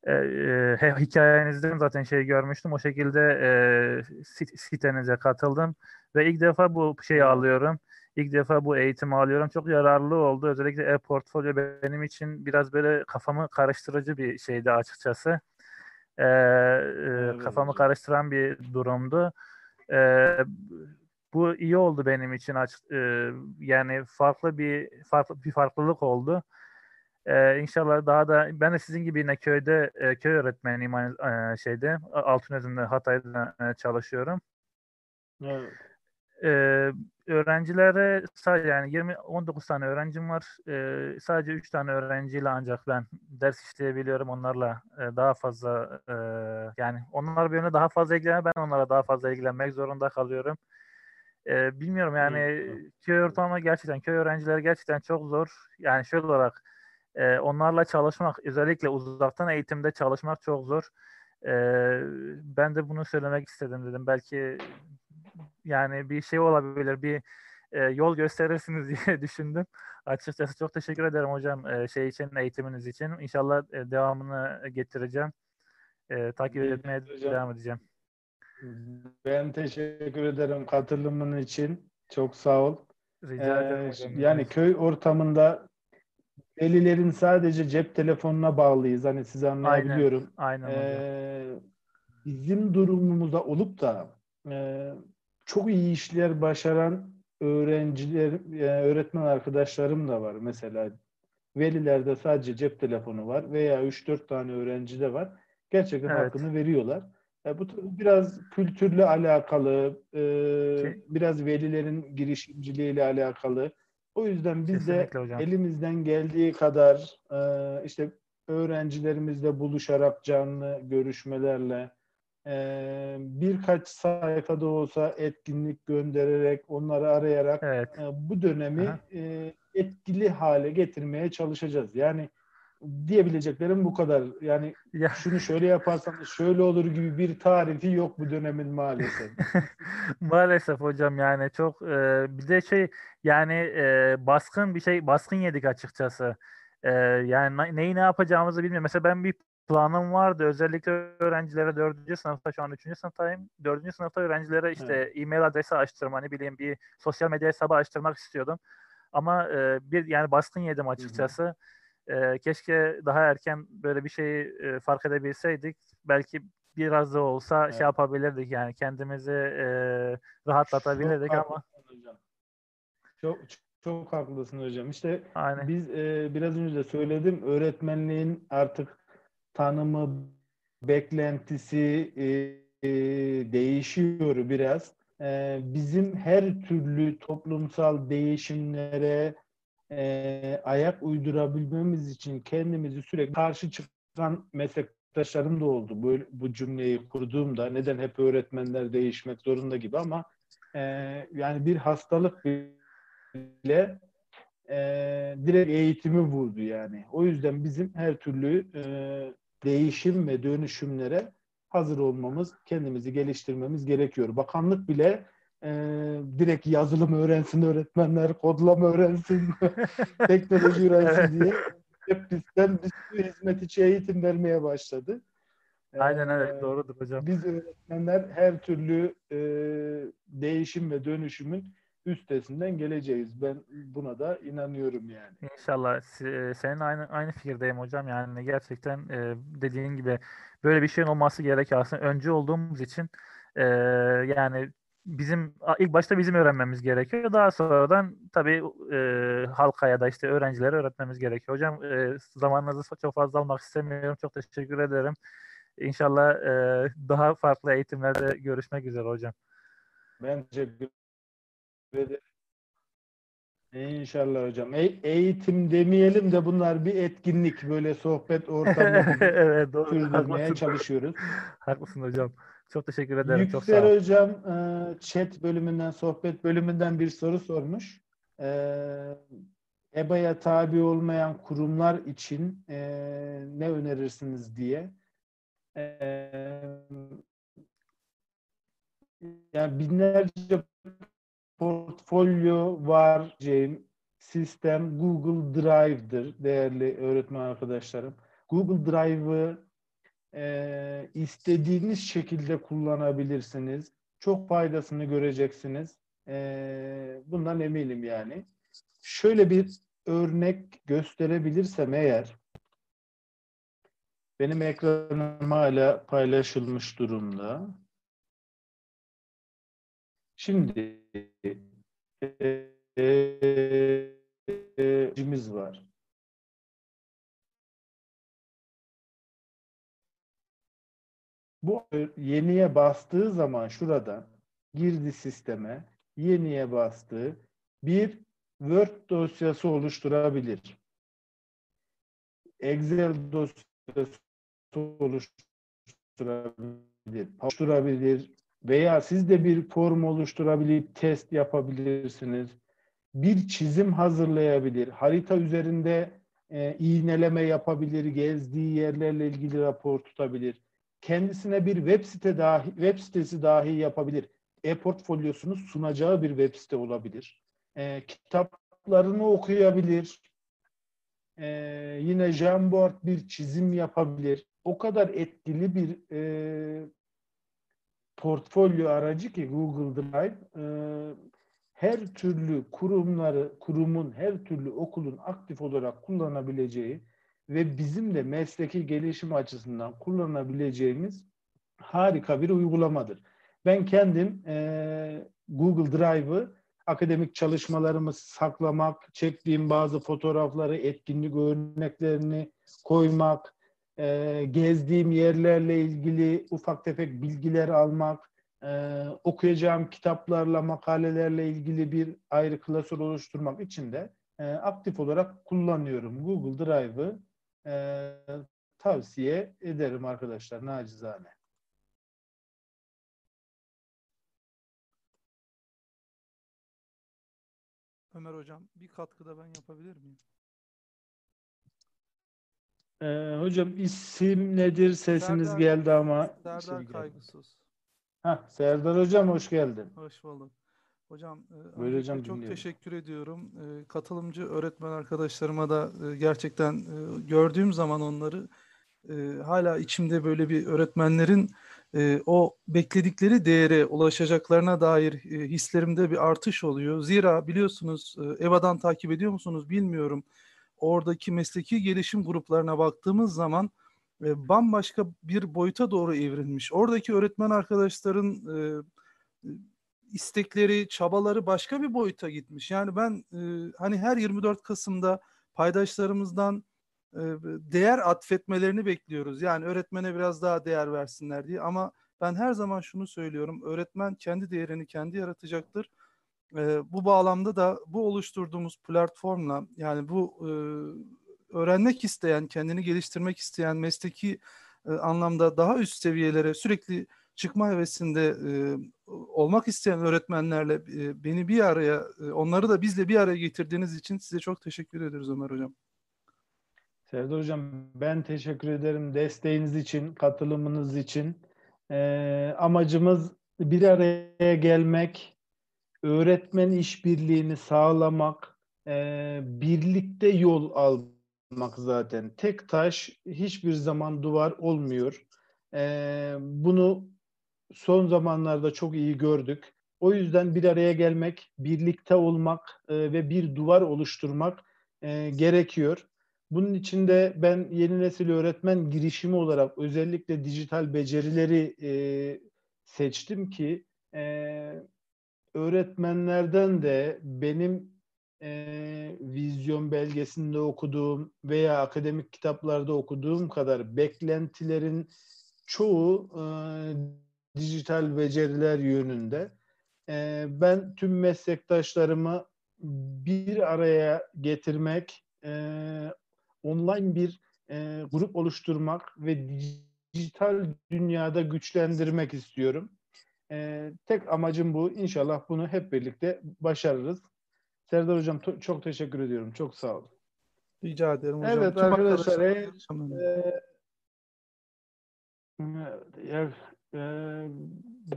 e, hikayenizden zaten şey görmüştüm. O şekilde e, sitenize katıldım. Ve ilk defa bu şeyi alıyorum. İlk defa bu eğitimi alıyorum. Çok yararlı oldu. Özellikle e-portfolyo benim için biraz böyle kafamı karıştırıcı bir şeydi açıkçası. Ee, e, kafamı karıştıran bir durumdu. Ee, bu iyi oldu benim için açık. E, yani farklı bir farklı bir farklılık oldu. Ee, inşallah daha da ben de sizin gibi yine köyde e, köy öğretmeniyim aynı e, şeyde Altınözü'nde Hatay'da e, çalışıyorum. Evet. Ee, öğrencilere sadece yani 20 19 tane öğrencim var. Ee, sadece 3 tane öğrenciyle ancak ben ders işleyebiliyorum. Onlarla e, daha fazla e, yani onlar benimle daha fazla ilgileniyor. Ben onlara daha fazla ilgilenmek zorunda kalıyorum. Ee, bilmiyorum yani hmm. köy ortamı gerçekten köy öğrencileri gerçekten çok zor. Yani şöyle olarak e, onlarla çalışmak özellikle uzaktan eğitimde çalışmak çok zor. E, ben de bunu söylemek istedim dedim. Belki yani bir şey olabilir, bir e, yol gösterirsiniz [LAUGHS] diye düşündüm. Açıkçası çok teşekkür ederim hocam e, şey için, eğitiminiz için. İnşallah e, devamını getireceğim. E, takip etmeye hocam. devam edeceğim. Ben teşekkür ederim katılımın için. Çok sağ ol. Rica ederim hocam. Yani köy ortamında velilerin sadece cep telefonuna bağlıyız. Hani size anlayabiliyorum. Aynen. aynen ee, bizim durumumuzda olup da e, çok iyi işler başaran öğrenciler, yani öğretmen arkadaşlarım da var. Mesela velilerde sadece cep telefonu var veya 3-4 tane öğrenci de var. Gerçekten evet. hakkını veriyorlar. E, bu biraz kültürle alakalı, e, şey, biraz velilerin girişimciliğiyle alakalı. O yüzden biz de hocam. elimizden geldiği kadar e, işte öğrencilerimizle buluşarak canlı görüşmelerle e, birkaç sayfada olsa etkinlik göndererek onları arayarak evet. e, bu dönemi e, etkili hale getirmeye çalışacağız. Yani diyebileceklerim bu kadar. Yani ya. şunu şöyle yaparsanız şöyle olur gibi bir tarifi yok bu dönemin maalesef. [LAUGHS] maalesef hocam yani çok e, bir de şey yani e, baskın bir şey baskın yedik açıkçası. E, yani neyi ne yapacağımızı bilmiyorum. Mesela ben bir planım vardı. Özellikle öğrencilere dördüncü sınıfta şu an üçüncü sınıftayım. Dördüncü sınıfta öğrencilere işte evet. e-mail adresi açtırma ne bileyim bir sosyal medya hesabı açtırmak istiyordum. Ama e, bir yani baskın yedim açıkçası. Hı hı. E, keşke daha erken böyle bir şeyi e, fark edebilseydik. Belki biraz da olsa şey evet. şey yapabilirdik yani kendimizi e, rahatlatabilirdik çok ama. Hocam. Çok çok haklısın hocam. İşte Aynen. biz e, biraz önce de söyledim öğretmenliğin artık tanımı, beklentisi e, e, değişiyor biraz. E, bizim her türlü toplumsal değişimlere e, ayak uydurabilmemiz için kendimizi sürekli karşı çıkan meslek arkadaşlarım da oldu. Böyle, bu cümleyi kurduğumda neden hep öğretmenler değişmek zorunda gibi ama e, yani bir hastalık bile e, direkt eğitimi vurdu yani. O yüzden bizim her türlü e, değişim ve dönüşümlere hazır olmamız, kendimizi geliştirmemiz gerekiyor. Bakanlık bile e, direkt yazılım öğrensin öğretmenler, kodlama öğrensin, [LAUGHS] teknoloji öğrensin diye hep bizden bir sürü hizmet içi eğitim vermeye başladı. Aynen evet doğrudur hocam. Biz öğretmenler her türlü e, değişim ve dönüşümün üstesinden geleceğiz. Ben buna da inanıyorum yani. İnşallah senin aynı aynı fikirdeyim hocam. Yani gerçekten e, dediğin gibi böyle bir şeyin olması gerekiyor. Aslında önce olduğumuz için e, yani bizim ilk başta bizim öğrenmemiz gerekiyor. Daha sonradan tabii e, halka ya da işte öğrencilere öğretmemiz gerekiyor. Hocam e, zamanınızı çok fazla almak istemiyorum. Çok teşekkür ederim. İnşallah e, daha farklı eğitimlerde görüşmek üzere hocam. Ben teşekkür ederim. İnşallah hocam. E- eğitim demeyelim de bunlar bir etkinlik böyle sohbet ortamı [LAUGHS] evet, doğru. sürdürmeye çalışıyoruz. Haklısın hocam. Çok teşekkür ederim. Yüksel Çok sağ ol. hocam chat bölümünden, sohbet bölümünden bir soru sormuş. EBA'ya tabi olmayan kurumlar için ne önerirsiniz diye. Yani binlerce portfolyo var Cem. Sistem Google Drive'dır değerli öğretmen arkadaşlarım. Google Drive'ı e, istediğiniz şekilde kullanabilirsiniz. Çok faydasını göreceksiniz. E, bundan eminim yani. Şöyle bir örnek gösterebilirsem eğer benim ekranım hala paylaşılmış durumda. Şimdi e, var. Bu yeniye bastığı zaman şurada girdi sisteme yeniye bastığı bir Word dosyası oluşturabilir. Excel dosyası oluşturabilir. Oluşturabilir veya siz de bir form oluşturabilip test yapabilirsiniz. Bir çizim hazırlayabilir. Harita üzerinde e, iğneleme yapabilir. Gezdiği yerlerle ilgili rapor tutabilir kendisine bir web site dahi web sitesi dahi yapabilir. E-portfolyosunu sunacağı bir web site olabilir. E, kitaplarını okuyabilir. E, yine Jamboard bir çizim yapabilir. O kadar etkili bir e, portfolyo aracı ki Google Drive e, her türlü kurumları, kurumun, her türlü okulun aktif olarak kullanabileceği ve bizim de mesleki gelişim açısından kullanabileceğimiz harika bir uygulamadır. Ben kendim e, Google Drive'ı akademik çalışmalarımı saklamak, çektiğim bazı fotoğrafları, etkinlik örneklerini koymak, e, gezdiğim yerlerle ilgili ufak tefek bilgiler almak, e, okuyacağım kitaplarla, makalelerle ilgili bir ayrı klasör oluşturmak için de e, aktif olarak kullanıyorum Google Drive'ı e, tavsiye ederim arkadaşlar nacizane. Ömer Hocam bir katkıda ben yapabilir miyim? Ee, hocam isim nedir? Sesiniz Serdar, geldi ama. Serdar şey Kaygısız. Heh, Serdar Hocam hoş geldin. Hoş bulduk. Hocam, Böyle hocam çok dinliyorum. teşekkür ediyorum. E, katılımcı öğretmen arkadaşlarıma da e, gerçekten e, gördüğüm zaman onları hala içimde böyle bir öğretmenlerin o bekledikleri değere ulaşacaklarına dair hislerimde bir artış oluyor. Zira biliyorsunuz EVA'dan takip ediyor musunuz bilmiyorum. Oradaki mesleki gelişim gruplarına baktığımız zaman bambaşka bir boyuta doğru evrilmiş. Oradaki öğretmen arkadaşların istekleri, çabaları başka bir boyuta gitmiş. Yani ben e, hani her 24 Kasım'da paydaşlarımızdan e, değer atfetmelerini bekliyoruz. Yani öğretmene biraz daha değer versinler diye. Ama ben her zaman şunu söylüyorum. Öğretmen kendi değerini kendi yaratacaktır. E, bu bağlamda da bu oluşturduğumuz platformla yani bu e, öğrenmek isteyen, kendini geliştirmek isteyen mesleki e, anlamda daha üst seviyelere sürekli çıkma hevesinde e, olmak isteyen öğretmenlerle e, beni bir araya, e, onları da bizle bir araya getirdiğiniz için size çok teşekkür ederiz Ömer Hocam. Serdar Hocam ben teşekkür ederim desteğiniz için, katılımınız için. Ee, amacımız bir araya gelmek, öğretmen işbirliğini sağlamak, e, birlikte yol almak zaten. Tek taş hiçbir zaman duvar olmuyor. E, bunu son zamanlarda çok iyi gördük. O yüzden bir araya gelmek, birlikte olmak e, ve bir duvar oluşturmak e, gerekiyor. Bunun için de ben yeni nesil öğretmen girişimi olarak özellikle dijital becerileri e, seçtim ki e, öğretmenlerden de benim e, vizyon belgesinde okuduğum veya akademik kitaplarda okuduğum kadar beklentilerin çoğu e, dijital beceriler yönünde. E, ben tüm meslektaşlarımı bir araya getirmek, e, online bir e, grup oluşturmak ve dijital dünyada güçlendirmek istiyorum. E, tek amacım bu. İnşallah bunu hep birlikte başarırız. Serdar Hocam çok teşekkür ediyorum. Çok sağ olun. Rica ederim hocam. Evet Tüm arkadaşlar. E, e, e,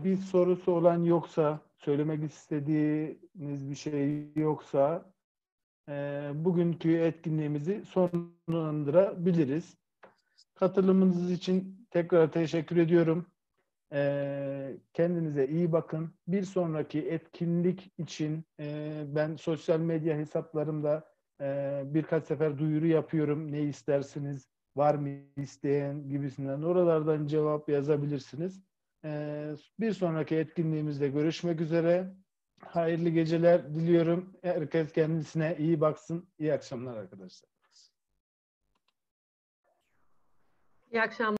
bir sorusu olan yoksa, söylemek istediğiniz bir şey yoksa e, bugünkü etkinliğimizi sonlandırabiliriz. Katılımınız için tekrar teşekkür ediyorum. E, kendinize iyi bakın. Bir sonraki etkinlik için e, ben sosyal medya hesaplarımda e, birkaç sefer duyuru yapıyorum. Ne istersiniz, var mı isteyen gibisinden. Oralardan cevap yazabilirsiniz. E, bir sonraki etkinliğimizde görüşmek üzere. Hayırlı geceler diliyorum. Herkes kendisine iyi baksın. İyi akşamlar arkadaşlar. İyi akşamlar.